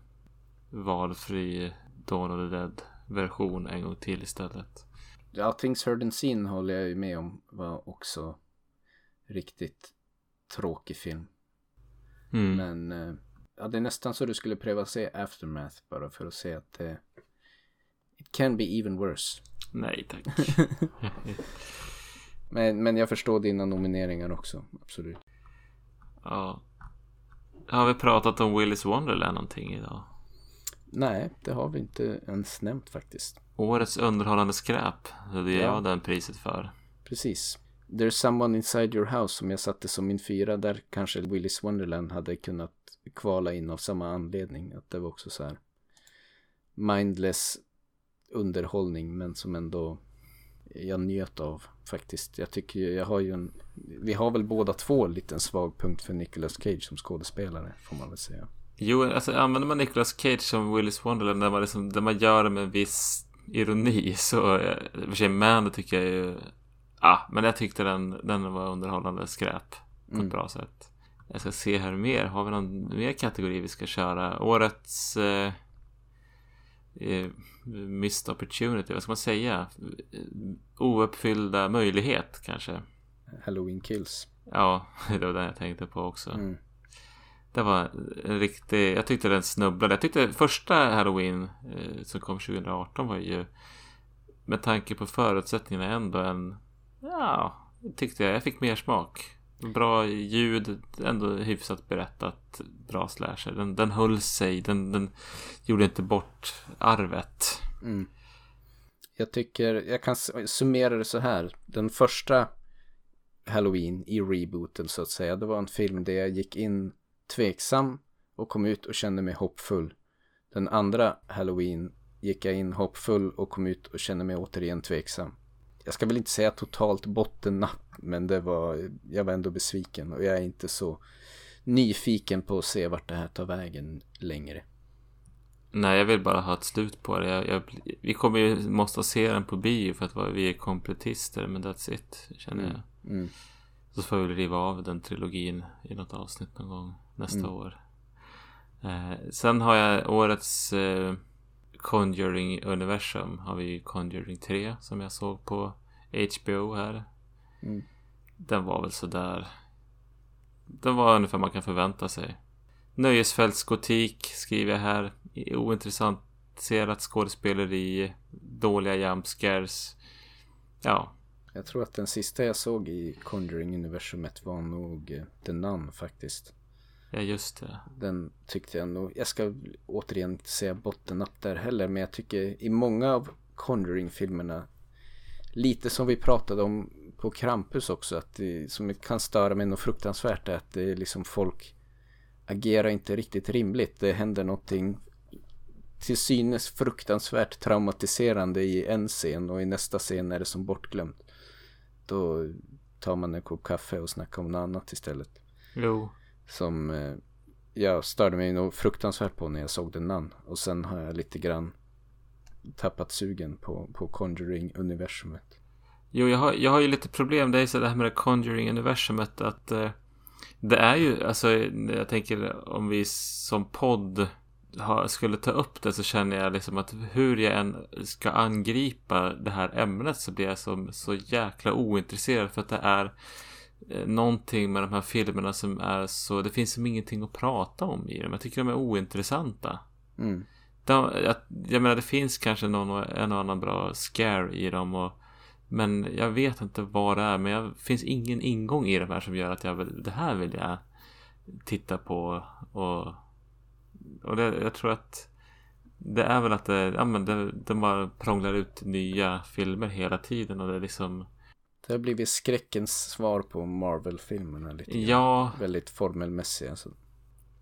valfri Dawn of the Dead version en gång till istället. Ja, Things Heard and Seen håller jag ju med om var också riktigt tråkig film. Mm. Men eh, ja, det är nästan så du skulle pröva se Aftermath bara för att se att det It can be even worse. Nej tack. men, men jag förstår dina nomineringar också, absolut. Ja. Har vi pratat om Willis Wonderland någonting idag? Nej, det har vi inte ens nämnt faktiskt. Årets underhållande skräp. Det ger Ja. jag den priset för. Precis. There's someone inside your house som jag satte som min fyra. Där kanske Willis Wonderland hade kunnat kvala in av samma anledning. Att det var också så här mindless underhållning men som ändå jag njöt av faktiskt. Jag tycker jag har ju en, vi har väl båda två en liten svag punkt för Nicolas Cage som skådespelare får man väl säga. Jo, alltså använder man Nicolas Cage som Willis Wonderland där man, liksom, där man gör det med en viss ironi så, eh, i och för sig Man tycker jag ju, ja, men jag tyckte den, den var underhållande skräp på Mm. ett bra sätt. Jag ska se här mer, har vi någon mer kategori vi ska köra? Årets eh, eh, missed opportunity, vad ska man säga? Ouppfyllda möjlighet kanske. Halloween Kills. Ja, det var den jag tänkte på också. Mm. Det var en riktig, jag tyckte den snubblade. Jag tyckte första Halloween eh, som kom 2018 var ju med tanke på förutsättningarna ändå en, ja, tyckte jag, jag fick mer smak. Bra ljud, ändå hyfsat berättat, bra slasher. Den, den höll sig, den, den gjorde inte bort arvet. Mm. Jag tycker, jag kan summera det så här. Den första Halloween i rebooten så att säga. Det var en film där jag gick in tveksam och kom ut och kände mig hoppfull. Den andra Halloween gick jag in hoppfull och kom ut och kände mig återigen tveksam. Jag ska väl inte säga totalt bottennapp men det var, jag var ändå besviken och jag är inte så nyfiken på att se vart det här tar vägen längre. Nej, jag vill bara ha ett slut på det. Jag, jag, vi kommer ju måste se den på bio för att vi är kompletister, men that's it, känner jag. Mm. Så får vi riva av den trilogin i något avsnitt någon gång nästa Mm. år. Eh, sen har jag årets eh, Conjuring-universum. Har vi Conjuring 3 som jag såg på HBO här. Mm. Den var väl sådär. Den var ungefär man kan förvänta sig. Nöjesfältsgotik skriver jag här. Ointressanterat skådespeleri. Dåliga jumpscares. Ja, Jag tror att den sista jag såg i Conjuring-universumet var nog eh, The Nun faktiskt. ja just det. Den tyckte jag nog, jag ska återigen inte säga bottennapp där heller, men jag tycker i många av Conjuring-filmerna, lite som vi pratade om på Krampus också, att det som kan störa mig något fruktansvärt är att det är liksom folk agerar inte riktigt rimligt. Det händer någonting till synes fruktansvärt traumatiserande i en scen och i nästa scen är det som bortglömt. Då tar man en kopp kaffe och snackar om något annat istället. Jo. Som eh, jag störde mig nog fruktansvärt på när jag såg den namn. Och sen har jag lite grann tappat sugen på, på Conjuring-universumet. Jo, jag har, jag har ju lite problem. Det är så det här med det Conjuring-universumet att eh, det är ju, alltså jag tänker om vi som podd har, skulle ta upp det så känner jag liksom att hur jag än ska angripa det här ämnet så blir jag som, så jäkla ointresserad för att det är eh, någonting med de här filmerna som är så, det finns som ingenting att prata om i dem. Jag tycker de är ointressanta. Mm. De, jag, jag menar det finns kanske någon, en och annan bra scare i dem och men jag vet inte vad det är men det finns ingen ingång i de här som gör att jag vill, det här vill jag titta på och och det, jag tror att det är väl att det, ja men det, de bara prånglar ut nya filmer hela tiden och det är liksom Det har blivit skräckens svar på Marvel-filmerna lite grann. ja Väldigt formelmässiga. Så.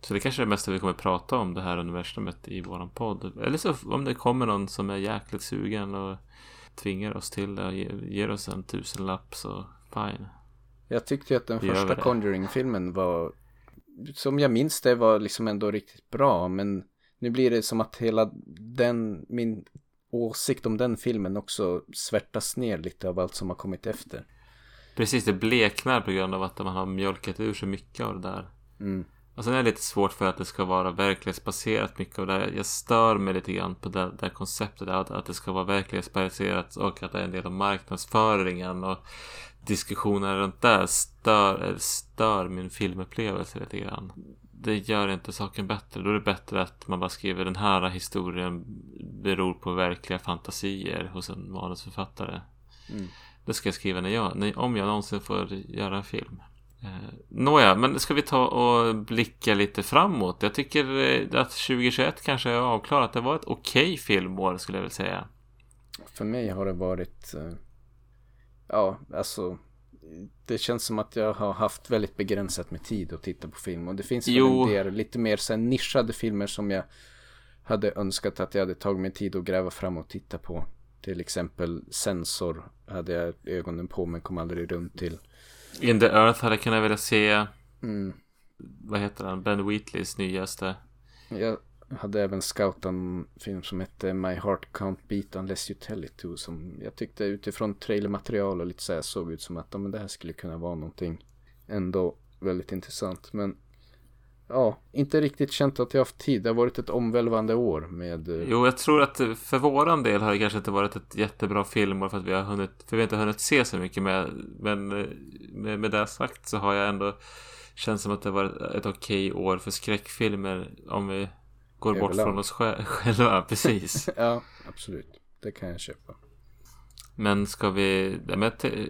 Så det kanske är det mesta vi kommer prata om det här universumet i våran podd. Eller så om det kommer någon som är jäkligt sugen och tvingar oss till det ger oss en tusenlapp så fine. Jag tyckte ju att den första. Conjuring-filmen var som jag minns det var liksom ändå riktigt bra men nu blir det som att hela den min åsikt om den filmen också svärtas ner lite av allt som har kommit efter. Precis, det bleknar på grund av att man har mjölkat ur så mycket av det där. Mm. Och sen är det lite svårt för att det ska vara verklighetsbaserat mycket av det. Jag stör mig lite grann på det, det konceptet att, att det ska vara verklighetsbaserat och att det är en del av marknadsföringen och diskussioner runt det stör, stör min filmupplevelse lite grann. Det gör inte saken bättre. Då är det bättre att man bara skriver den här historien beror på verkliga fantasier hos en manusförfattare. Mm. Det ska jag skriva när jag, när, om jag någonsin får göra en film. Eh, nåja, men ska vi ta och blicka lite framåt? Jag tycker eh, att 2021 kanske är avklarat. Det var ett okej filmår skulle jag vilja säga. För mig har det varit, eh, ja, alltså det känns som att jag har haft väldigt begränsat med tid att titta på film och det finns väl en del lite mer så här nischade filmer som jag hade önskat att jag hade tagit mig tid att gräva fram och titta på. Till exempel Sensor hade jag ögonen på men kom aldrig runt till. In the Earth hade jag kunnat vilja se. Mm. Vad heter han? Ben Wheatleys nyaste. Jag hade även scoutat en film som hette My Heart Can't Beat Unless You Tell It To. Som jag tyckte utifrån trailermaterial och lite så här såg ut som att men det här skulle kunna vara någonting ändå väldigt intressant. Men ja, inte riktigt känt att jag haft tid. Det har varit ett omvälvande år med... eh, Jo, jag tror att för våran del har det kanske inte varit ett jättebra filmår för att vi har hunnit, för vi har inte hunnit se så mycket med, men eh, med, med det sagt så har jag ändå känt som att det var ett okej år för skräckfilmer om vi går bort från oss sj- själva, precis. Ja, absolut. Det kan jag köpa. Men ska vi...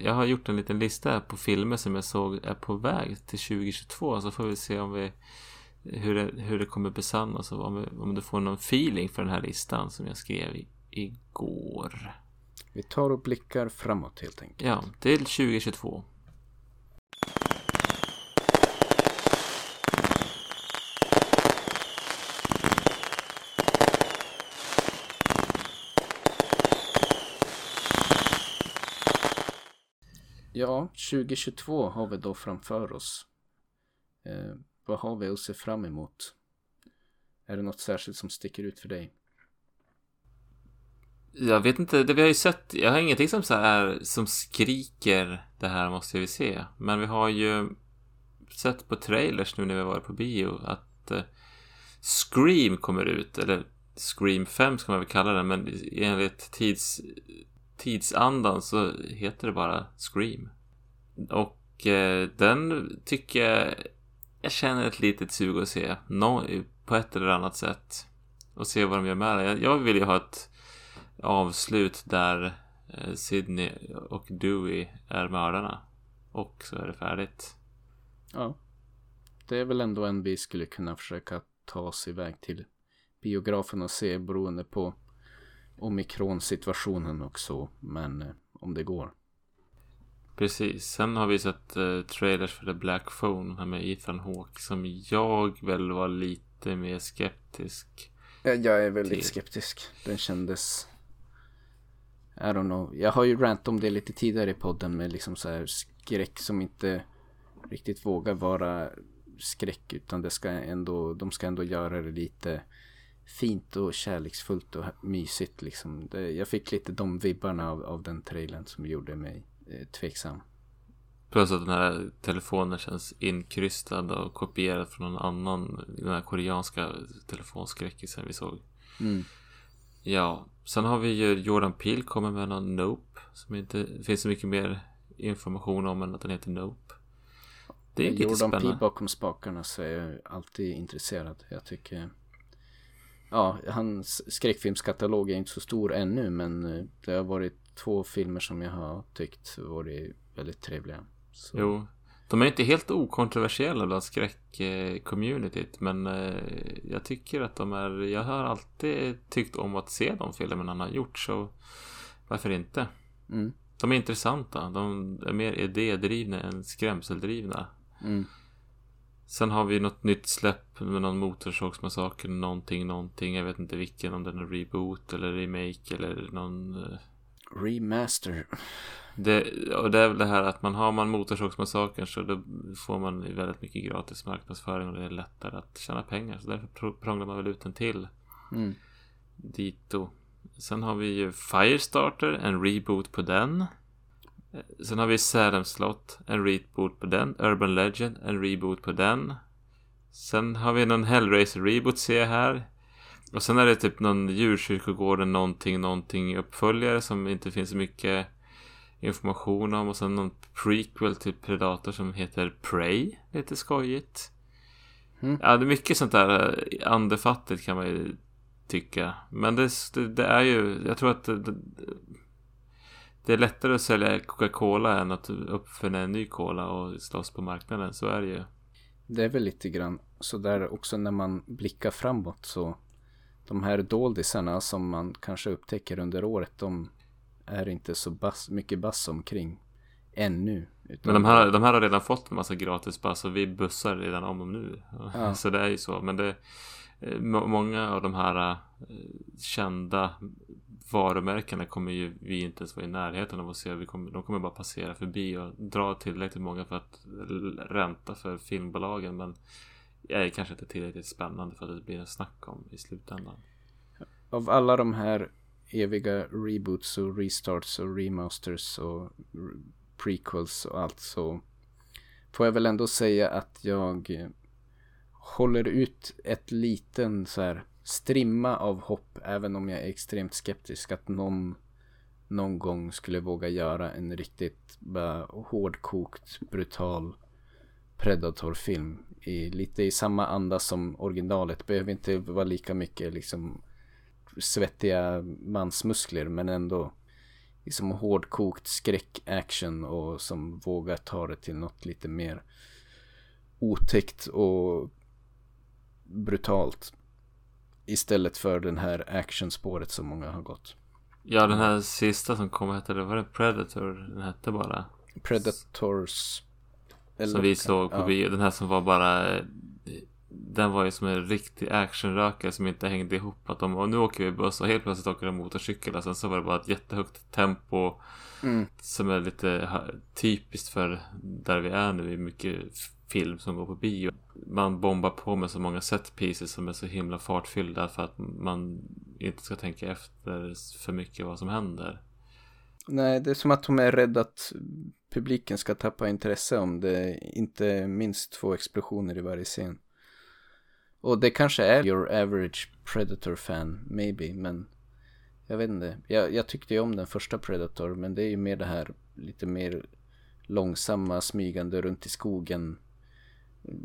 Jag har gjort en liten lista här på filmer som jag såg är på väg till 2022. Så får vi se om vi... Hur det, hur det kommer besannas och om, om du får någon feeling för den här listan som jag skrev i, igår. Vi tar och blickar framåt helt enkelt. Ja, till 2022. Ja, 2022 har vi då framför oss. Vad har vi att se fram emot? Är det något särskilt som sticker ut för dig? Jag vet inte, det vi har ju sett, jag har ingenting som så här som skriker det här måste vi se. Men vi har ju sett på trailers nu när vi varit på bio att eh, Scream kommer ut, eller Scream 5 ska man väl kalla den, men enligt tids, tidsandan så heter det bara Scream. Och eh, den tycker jag, jag känner ett litet sug att se, no, på ett eller annat sätt. Och se vad de gör med det. Jag, jag vill ju ha ett avslut där eh, Sydney och Dewey är mördarna. Och så är det färdigt. Ja. Det är väl ändå en vi skulle kunna försöka ta oss iväg till biografen och se beroende på omikronsituationen och så. Men eh, om det går. Precis. Sen har vi sett eh, trailers för The Black Phone här med Ethan Hawke som jag väl var lite mer skeptisk. Jag är väldigt Till. skeptisk. Den kändes... I don't know. Jag har ju rant om det lite tidigare i podden med liksom så här skräck som inte riktigt vågar vara skräck utan det ska ändå, de ska ändå göra det lite fint och kärleksfullt och mysigt liksom. Det, jag fick lite de vibbarna av, av den trailern som gjorde mig tveksam. Plus att den här telefonen känns inkrystad och kopierad från någon annan, den här koreanska telefonskräckisen vi såg. Mm. Ja, sen har vi ju Jordan Peele kommer med någon Nope. Som inte det finns så mycket mer information om än att den heter Nope. Det är lite Jordan Peele spännande. bakom spakarna så är jag alltid intresserad. Jag tycker Ja, hans skräckfilmskatalog är inte så stor ännu men eh, det har varit två filmer som jag har tyckt varit väldigt trevliga. Så, Jo. De är inte helt okontroversiella bland skräck-communityt men eh, jag tycker att de är, jag har alltid tyckt om att se de filmerna han har gjort så varför inte? Mm, De är intressanta, de är mer idédrivna än skrämseldrivna. mm. Sen har vi något nytt släpp med någon motorsågsmassaker, någonting, någonting. Jag vet inte vilken, om det är en reboot eller remake eller någon... Remaster. Det, och det är väl det här att man har man motorsågsmassakern så då får man väldigt mycket gratis marknadsföring och det är lättare att tjäna pengar. Så därför pr- prånglar man väl ut en till Mm. dito. Sen har vi ju Firestarter, en reboot på den. Sen har vi Salem Slott, en reboot på den. Urban Legend, en reboot på den. Sen har vi någon Hellraiser reboot ser jag här. Och sen är det typ någon djurkyrkogården någonting, någonting uppföljare som inte finns så mycket information om. Och sen någon prequel till Predator som heter Prey. Lite skojigt. Mm. Ja, det är mycket sånt där eh, andefattigt kan man ju tycka. Men det, det, är ju, jag tror att det, det, det är lättare att sälja Coca-Cola än att uppfinna en ny cola och slåss på marknaden. Så är det ju. Det är väl lite grann så där också när man blickar framåt så de här doldisarna som man kanske upptäcker under året, de är inte så bass, mycket bass omkring ännu. Men de här, de här har redan fått en massa gratis bass och vi bussar redan om dem nu. Ja. Så det är ju så. Men det, eh, många av de här eh, kända varumärkena kommer ju vi inte ens vara i närheten av att se. Vi kommer, de kommer bara passera förbi och dra tillräckligt många för att ränta för filmbolagen. Men är kanske inte tillräckligt spännande för att det blir en snack om i slutändan. Av alla de här eviga reboots och restarts och remasters och prequels och allt så får jag väl ändå säga att jag håller ut ett liten så här strimma av hopp även om jag är extremt skeptisk att någon någon gång skulle våga göra en riktigt bara hårdkokt brutal predatorfilm i, lite i samma anda som originalet. Behöver inte vara lika mycket liksom svettiga mansmuskler men ändå liksom hårdkokt skräck-action och som vågar ta det till något lite mer otäckt och brutalt. Istället för den här actionspåret som många har gått. Ja, den här sista som kom hette det, var det Predator? Den hette bara? Predators som vi såg på ja. bio. Den här som var bara Den var ju som en riktig actionrökare som inte hängde ihop. Att de, och nu åker vi buss och helt plötsligt åker de motorcykel. Och sen så var det bara ett jättehögt tempo. Mm. Som är lite typiskt för där vi är nu. i mycket film som går på bio. Man bombar på med så många set pieces som är så himla fartfyllda för att man inte ska tänka efter för mycket vad som händer. Nej, det är som att de är rädda att publiken ska tappa intresse om det inte är minst två explosioner i varje scen. Och det kanske är your average Predator fan, maybe, men jag vet inte. Jag, jag tyckte ju om den första Predator, men det är ju mer det här lite mer långsamma smygande runt i skogen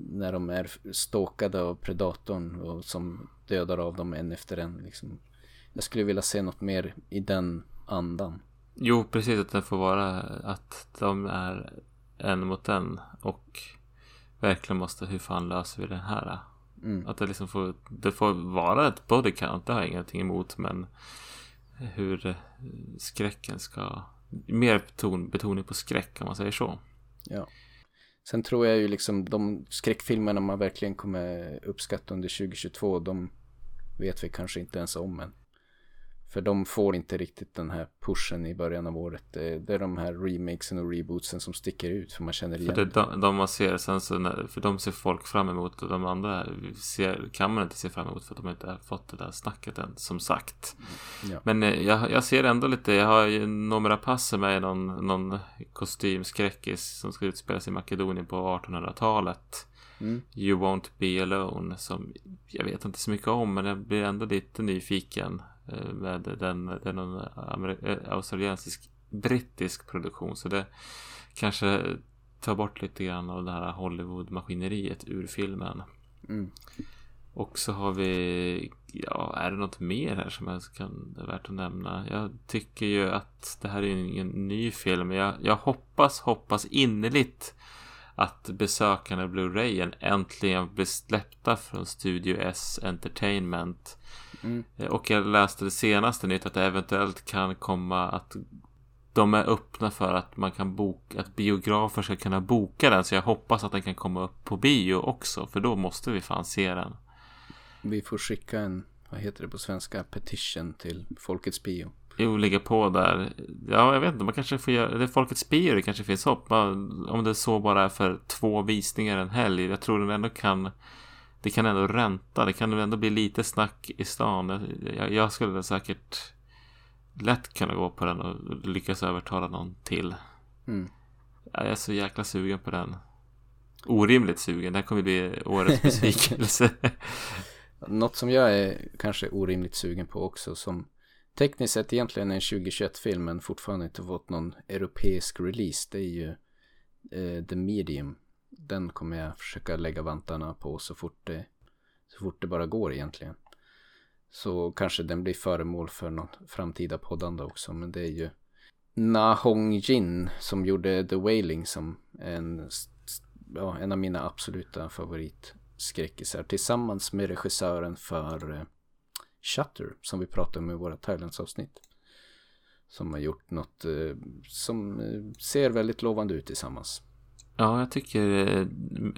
när de är ståkade av predatorn och som dödar av dem en efter en. Liksom. Jag skulle vilja se något mer i den andan. Jo, precis att det får vara att de är en mot en och verkligen måste, hur fan löser vi det här? Mm. Att det liksom får, det får vara ett body count, det har jag ingenting emot, men hur skräcken ska, mer beton, betoning på skräck om man säger så. Ja. Sen tror jag ju liksom de skräckfilmerna man verkligen kommer uppskatta under 2022, de vet vi kanske inte ens om än. För de får inte riktigt den här pushen i början av året. Det, det är de här remakesen och rebootsen som sticker ut för man känner igen. För det de, de man ser sen så, när, för de ser folk fram emot och de andra ser, kan man inte se fram emot för att de inte har fått det där snacket än, som sagt. Mm, ja. Men eh, jag, jag ser ändå lite, jag har ju några passer med någon, någon kostymskräckis som ska utspela sig i Makedonien på 1800-talet. Mm. You won't be alone som jag vet inte så mycket om men jag blir ändå lite nyfiken. Eh, med den, den eh, australiensisk brittisk produktion. Så det kanske tar bort lite grann av det här Hollywood-maskineriet ur filmen. Mm. Och så har vi, ja, är det något mer här som jag kan, är värt att nämna? Jag tycker ju att det här är ingen ny film. Jag, jag hoppas, hoppas innerligt att besökarna Blu-rayen äntligen blir släppta från Studio S Entertainment. Mm. Och jag läste det senaste nytt att det eventuellt kan komma att de är öppna för att man kan boka, att biografer ska kunna boka den. Så jag hoppas att den kan komma upp på bio också. För då måste vi fan se den. Vi får skicka en, vad heter det på svenska, petition till Folkets bio. Jo, ligga på där. Ja, jag vet inte, man kanske får göra, det är Folkets bio det kanske finns hopp. Om det så bara är för två visningar en helg. Jag tror den ändå kan det kan ändå ränta. Det kan ändå bli lite snack i stan. Jag, jag skulle säkert lätt kunna gå på den och lyckas övertala någon till. Mm. Jag är så jäkla sugen på den. Orimligt sugen. Det här kommer bli årets besvikelse. Något som jag är kanske orimligt sugen på också som tekniskt sett egentligen är en 2021-film men fortfarande inte fått någon europeisk release. Det är ju eh, The Medium den kommer jag försöka lägga vantarna på så fort det, så fort det bara går egentligen. Så kanske den blir föremål för något framtida poddande också. Men det är ju Na Hong Jin som gjorde The Wailing som en, ja, en av mina absoluta favoritskräckisar. Tillsammans med regissören för eh, Shutter som vi pratade om i våra Thailands-avsnitt. Som har gjort något eh, som eh, ser väldigt lovande ut tillsammans. Ja, jag tycker eh,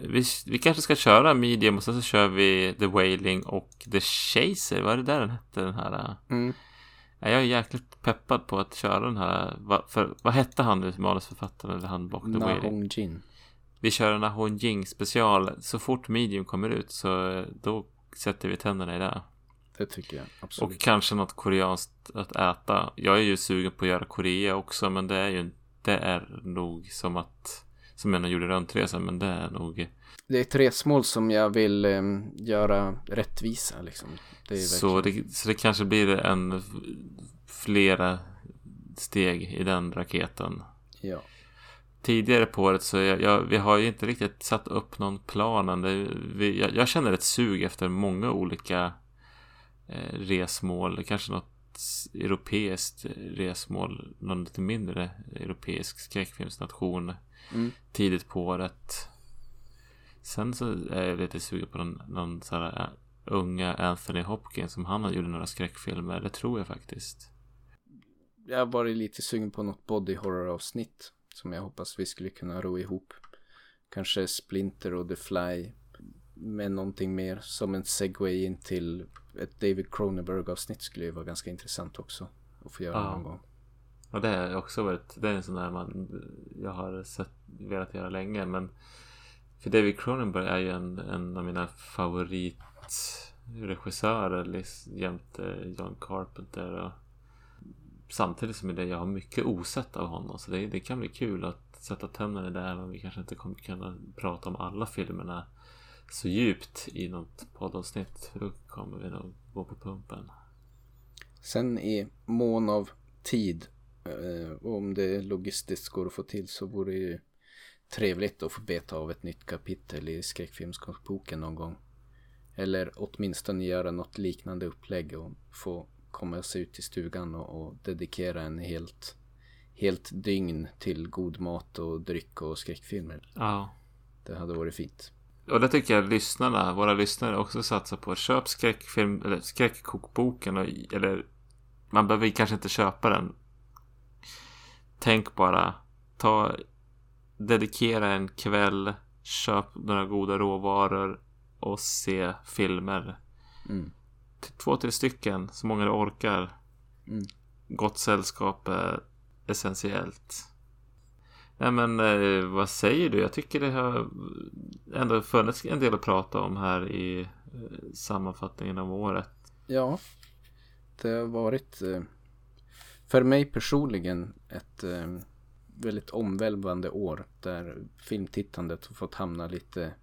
vi, vi kanske ska köra medium och sen så kör vi The Wailing och The Chaser. Vad är det där den hette den här? eh? Mm. Ja, Jag är jäkligt peppad på att köra den här. För, vad hette han nu, manusförfattaren eller han bakom The Na Wailing? Hong Jin. Vi kör en Ahon Jing special. Så fort medium kommer ut så eh, då sätter vi tänderna i det. Det tycker jag Och absolut. kanske något koreanskt att äta. Jag är ju sugen på att göra Korea också, men det är ju det är nog som att som jag nog gjorde runtresan, men det är nog Det är ett resmål som jag vill eh, göra rättvisa liksom. Det är så verkligen... det, så det kanske blir en flera steg i den raketen. Ja. Tidigare på året så jag, jag, vi har ju inte riktigt satt upp någon plan än. Vi, jag, jag känner ett sug efter många olika eh, resmål. Kanske något europeiskt resmål. Någon lite mindre europeisk skräckfilmsnation. Mm. Tidigt på året. Sen så är jag lite sugen på någon, någon sån här eh, unga Anthony Hopkins som han har gjort några skräckfilmer. Det tror jag faktiskt. Jag har varit lite sugen på något body horror avsnitt. Som jag hoppas vi skulle kunna ro ihop. Kanske Splinter och The Fly. Med någonting mer som en segway in till ett David Cronenberg avsnitt skulle ju vara ganska intressant också. Att få göra Ja. någon gång. Och det har också varit, det är en sån där man, jag har sett, velat göra länge men för David Cronenberg är ju en, en av mina favoritregissörer liksom, jämte John Carpenter och samtidigt som det jag har mycket osett av honom så det, det kan bli kul att sätta tänderna där men vi kanske inte kommer kunna prata om alla filmerna så djupt i något poddavsnitt för då kommer vi nog gå på pumpen. Sen i mån av tid. Eh, och om det logistiskt går att få till så vore det ju trevligt att få beta av ett nytt kapitel i skräckfilmsboken någon gång. Eller åtminstone göra något liknande upplägg och få komma sig ut i stugan och, och dedikera en helt, helt dygn till god mat och dryck och skräckfilmer. Ja. Det hade varit fint. Och det tycker jag lyssnarna, våra lyssnare också satsar på. Köp skräckfilm, eller skräckkokboken. Och, eller man behöver kanske inte köpa den. Tänk bara. Ta, dedikera en kväll. Köp några goda råvaror. Och se filmer. Mm. Två, tre stycken. Så många du orkar. Mm. Gott sällskap är essentiellt. Nej men eh, vad säger du? Jag tycker det har ändå funnits en del att prata om här i eh, sammanfattningen av året. Ja, det har varit eh, för mig personligen ett eh, väldigt omvälvande år där filmtittandet har fått hamna lite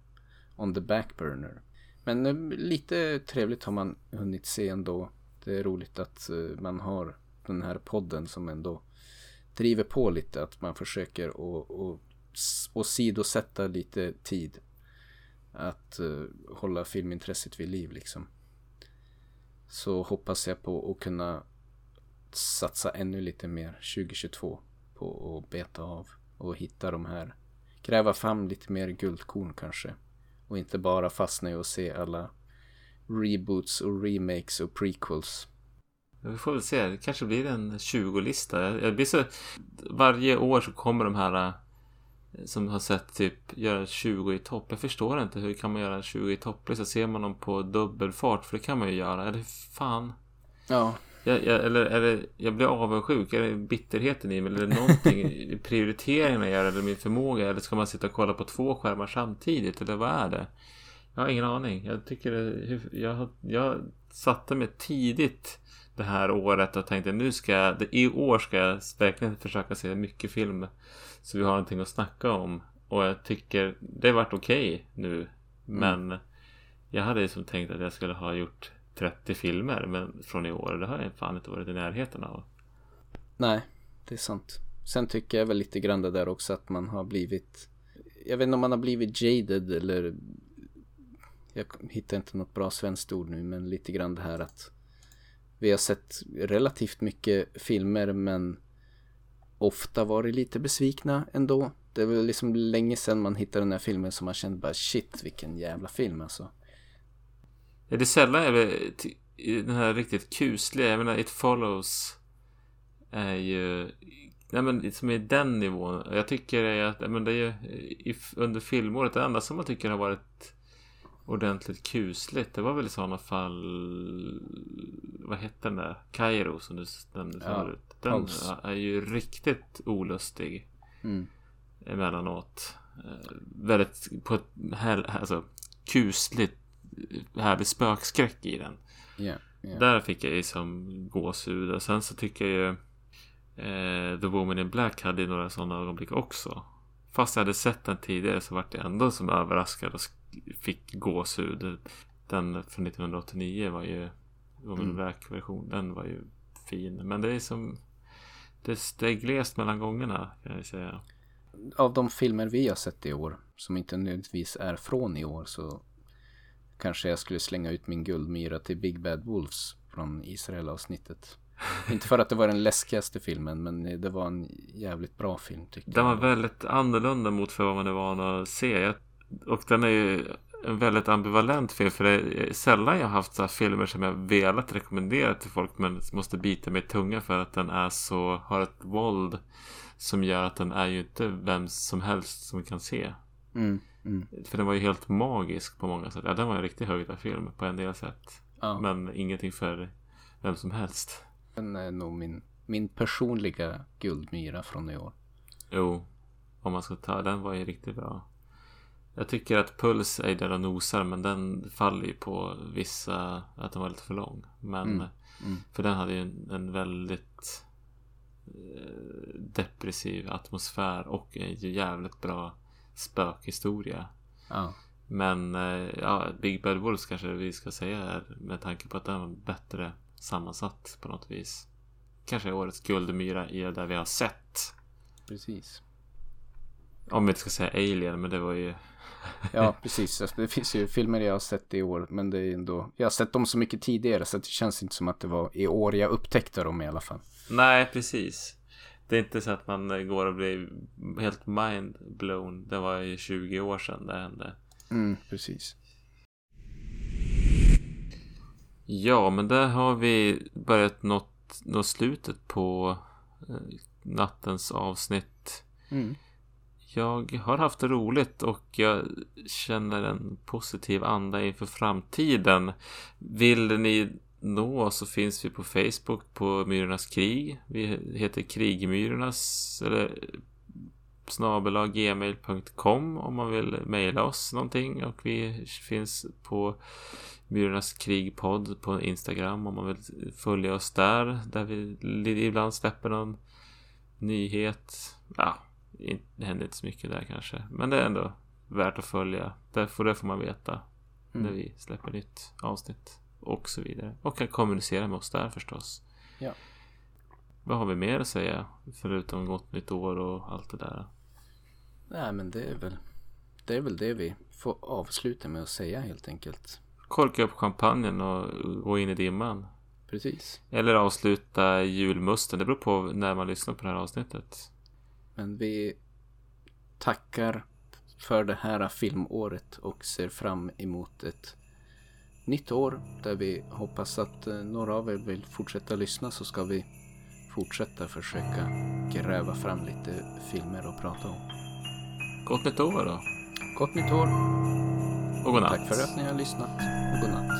on the back burner. Men eh, lite trevligt har man hunnit se ändå. Det är roligt att eh, man har den här podden som ändå driver på lite. Att man försöker att och, och sidosätta lite tid. Att eh, hålla filmintresset vid liv liksom. Så hoppas jag på att kunna satsa ännu lite mer 2022 på att beta av och hitta de här. Gräva fram lite mer guldkorn kanske. Och inte bara fastna i att se alla reboots och remakes och prequels. Vi får väl se. Det kanske blir en 20-lista. Jag, jag blir så... Varje år så kommer de här eh, som har sett typ göra 20 i topp. Jag förstår inte hur kan man göra en 20 i topplista? Ser man dem på dubbelfart? För det kan man ju göra. Eller hur fan? Ja, Jag, jag, eller är det, jag blir avundsjuk. Är det bitterheten i mig? Eller någonting i prioriteringen jag gör? Eller min förmåga? Eller ska man sitta och kolla på två skärmar samtidigt? Eller vad är det? Jag har ingen aning. Jag tycker det, jag, jag satte mig tidigt det här året och tänkte nu ska jag, i år ska jag verkligen försöka se mycket film. Så vi har någonting att snacka om. Och jag tycker det har varit okej nu. Men jag hade ju som tänkt att jag skulle ha gjort 30 filmer men från i år. Det har jag fan inte varit i närheten av. nej, det är sant. Sen tycker jag väl lite grann det där också att man har blivit Jag vet inte om man har blivit jaded eller Jag hittar inte något bra svenskt ord nu men lite grann det här att Vi har sett relativt mycket filmer men Ofta varit lite besvikna ändå Det är väl liksom länge sedan man hittade den här filmen som man kände bara shit vilken jävla film alltså är det sällan jag blir, den här riktigt kusliga, jag menar It Follows är ju Nej men som är den nivån. Jag tycker att men det är ju under filmåret det enda som man tycker har varit ordentligt kusligt. Det var väl i sådana fall vad hette den där? Kairo som du nämnde ja, förut. Den Pulse. är ju riktigt olustig. Mm. Emellanåt. Eh, väldigt på ett här, alltså, kusligt härlig spökskräck i den. Yeah, yeah. Där fick jag ju som gåshud. Och sen så tycker jag ju eh, The Woman in Black hade ju några sådana ögonblick också. Fast jag hade sett den tidigare så vart jag ändå som överraskad och fick gåshud. Den från 1989 var ju Woman in mm. Black-version. Den var ju fin. Men det är som det, det är glest mellan gångerna kan jag säga. Av de filmer vi har sett i år som inte nödvändigtvis är från i år så kanske jag skulle slänga ut min guldmyra till Big Bad Wolves från Israel-avsnittet. Inte för att det var den läskigaste filmen, men det var en jävligt bra film tycker jag. Den var väldigt annorlunda mot för vad man är van att se. Och den är ju en väldigt ambivalent film. För det är sällan jag har haft så filmer som jag velat rekommendera till folk. Men måste bita mig i tunga för att den är så, har ett våld. Som gör att den är ju inte vem som helst som kan se. Mm, mm. För den var ju helt magisk på många sätt. Ja, den var en riktigt högtallarfilm på en del sätt. Ja. Men ingenting för vem som helst. Den är nog min, min personliga guldmyra från i år. Jo, om man ska ta den var ju riktigt bra. Jag tycker att Puls är där och nosar men den faller ju på vissa att den var lite för lång. Men mm. Mm. för den hade ju en, en väldigt eh, depressiv atmosfär och en jävligt bra spökhistoria. Ja. Men eh, ja, Big Bad Wolves kanske vi ska säga här med tanke på att den var bättre sammansatt på något vis. Kanske årets guldmyra i det vi har sett. Precis. Om vi inte ska säga Alien, men det var ju... ja, precis. Alltså, det finns ju filmer jag har sett i år, men det är ändå... Jag har sett dem så mycket tidigare, så det känns inte som att det var i år jag upptäckte dem i alla fall. Nej, precis. Det är inte så att man går och blir helt mind-blown. Det var ju 20 år sedan det hände. Mm, precis. Ja, men där har vi börjat nå, nå slutet på eh, nattens avsnitt. Mm. Jag har haft det roligt och jag känner en positiv anda inför framtiden. Vill ni nå oss så finns vi på Facebook på Myrornas krig. Vi heter Krigmyrornas eller snabel gmail.com om man vill mejla oss någonting och vi finns på Myrornas krigpodd på Instagram om man vill följa oss där. Där vi ibland släpper någon nyhet. Ja, det händer inte så mycket där kanske. Men det är ändå värt att följa. Därför det får man veta mm. när vi släpper nytt avsnitt. Och så vidare. Och kan kommunicera med oss där förstås. Ja. Vad har vi mer att säga? Förutom gott nytt år och allt det där. Nej men det är väl Det är väl det vi får avsluta med att säga helt enkelt korka upp champagnen och gå in i dimman. Precis. Eller avsluta julmusten. Det beror på när man lyssnar på det här avsnittet. Men vi tackar för det här filmåret och ser fram emot ett nytt år där vi hoppas att eh, några av er vill fortsätta lyssna så ska vi fortsätta försöka gräva fram lite filmer att prata om. Gott nytt år då! Gott nytt år! Och godnatt. Tack för att ni har lyssnat. Och godnatt.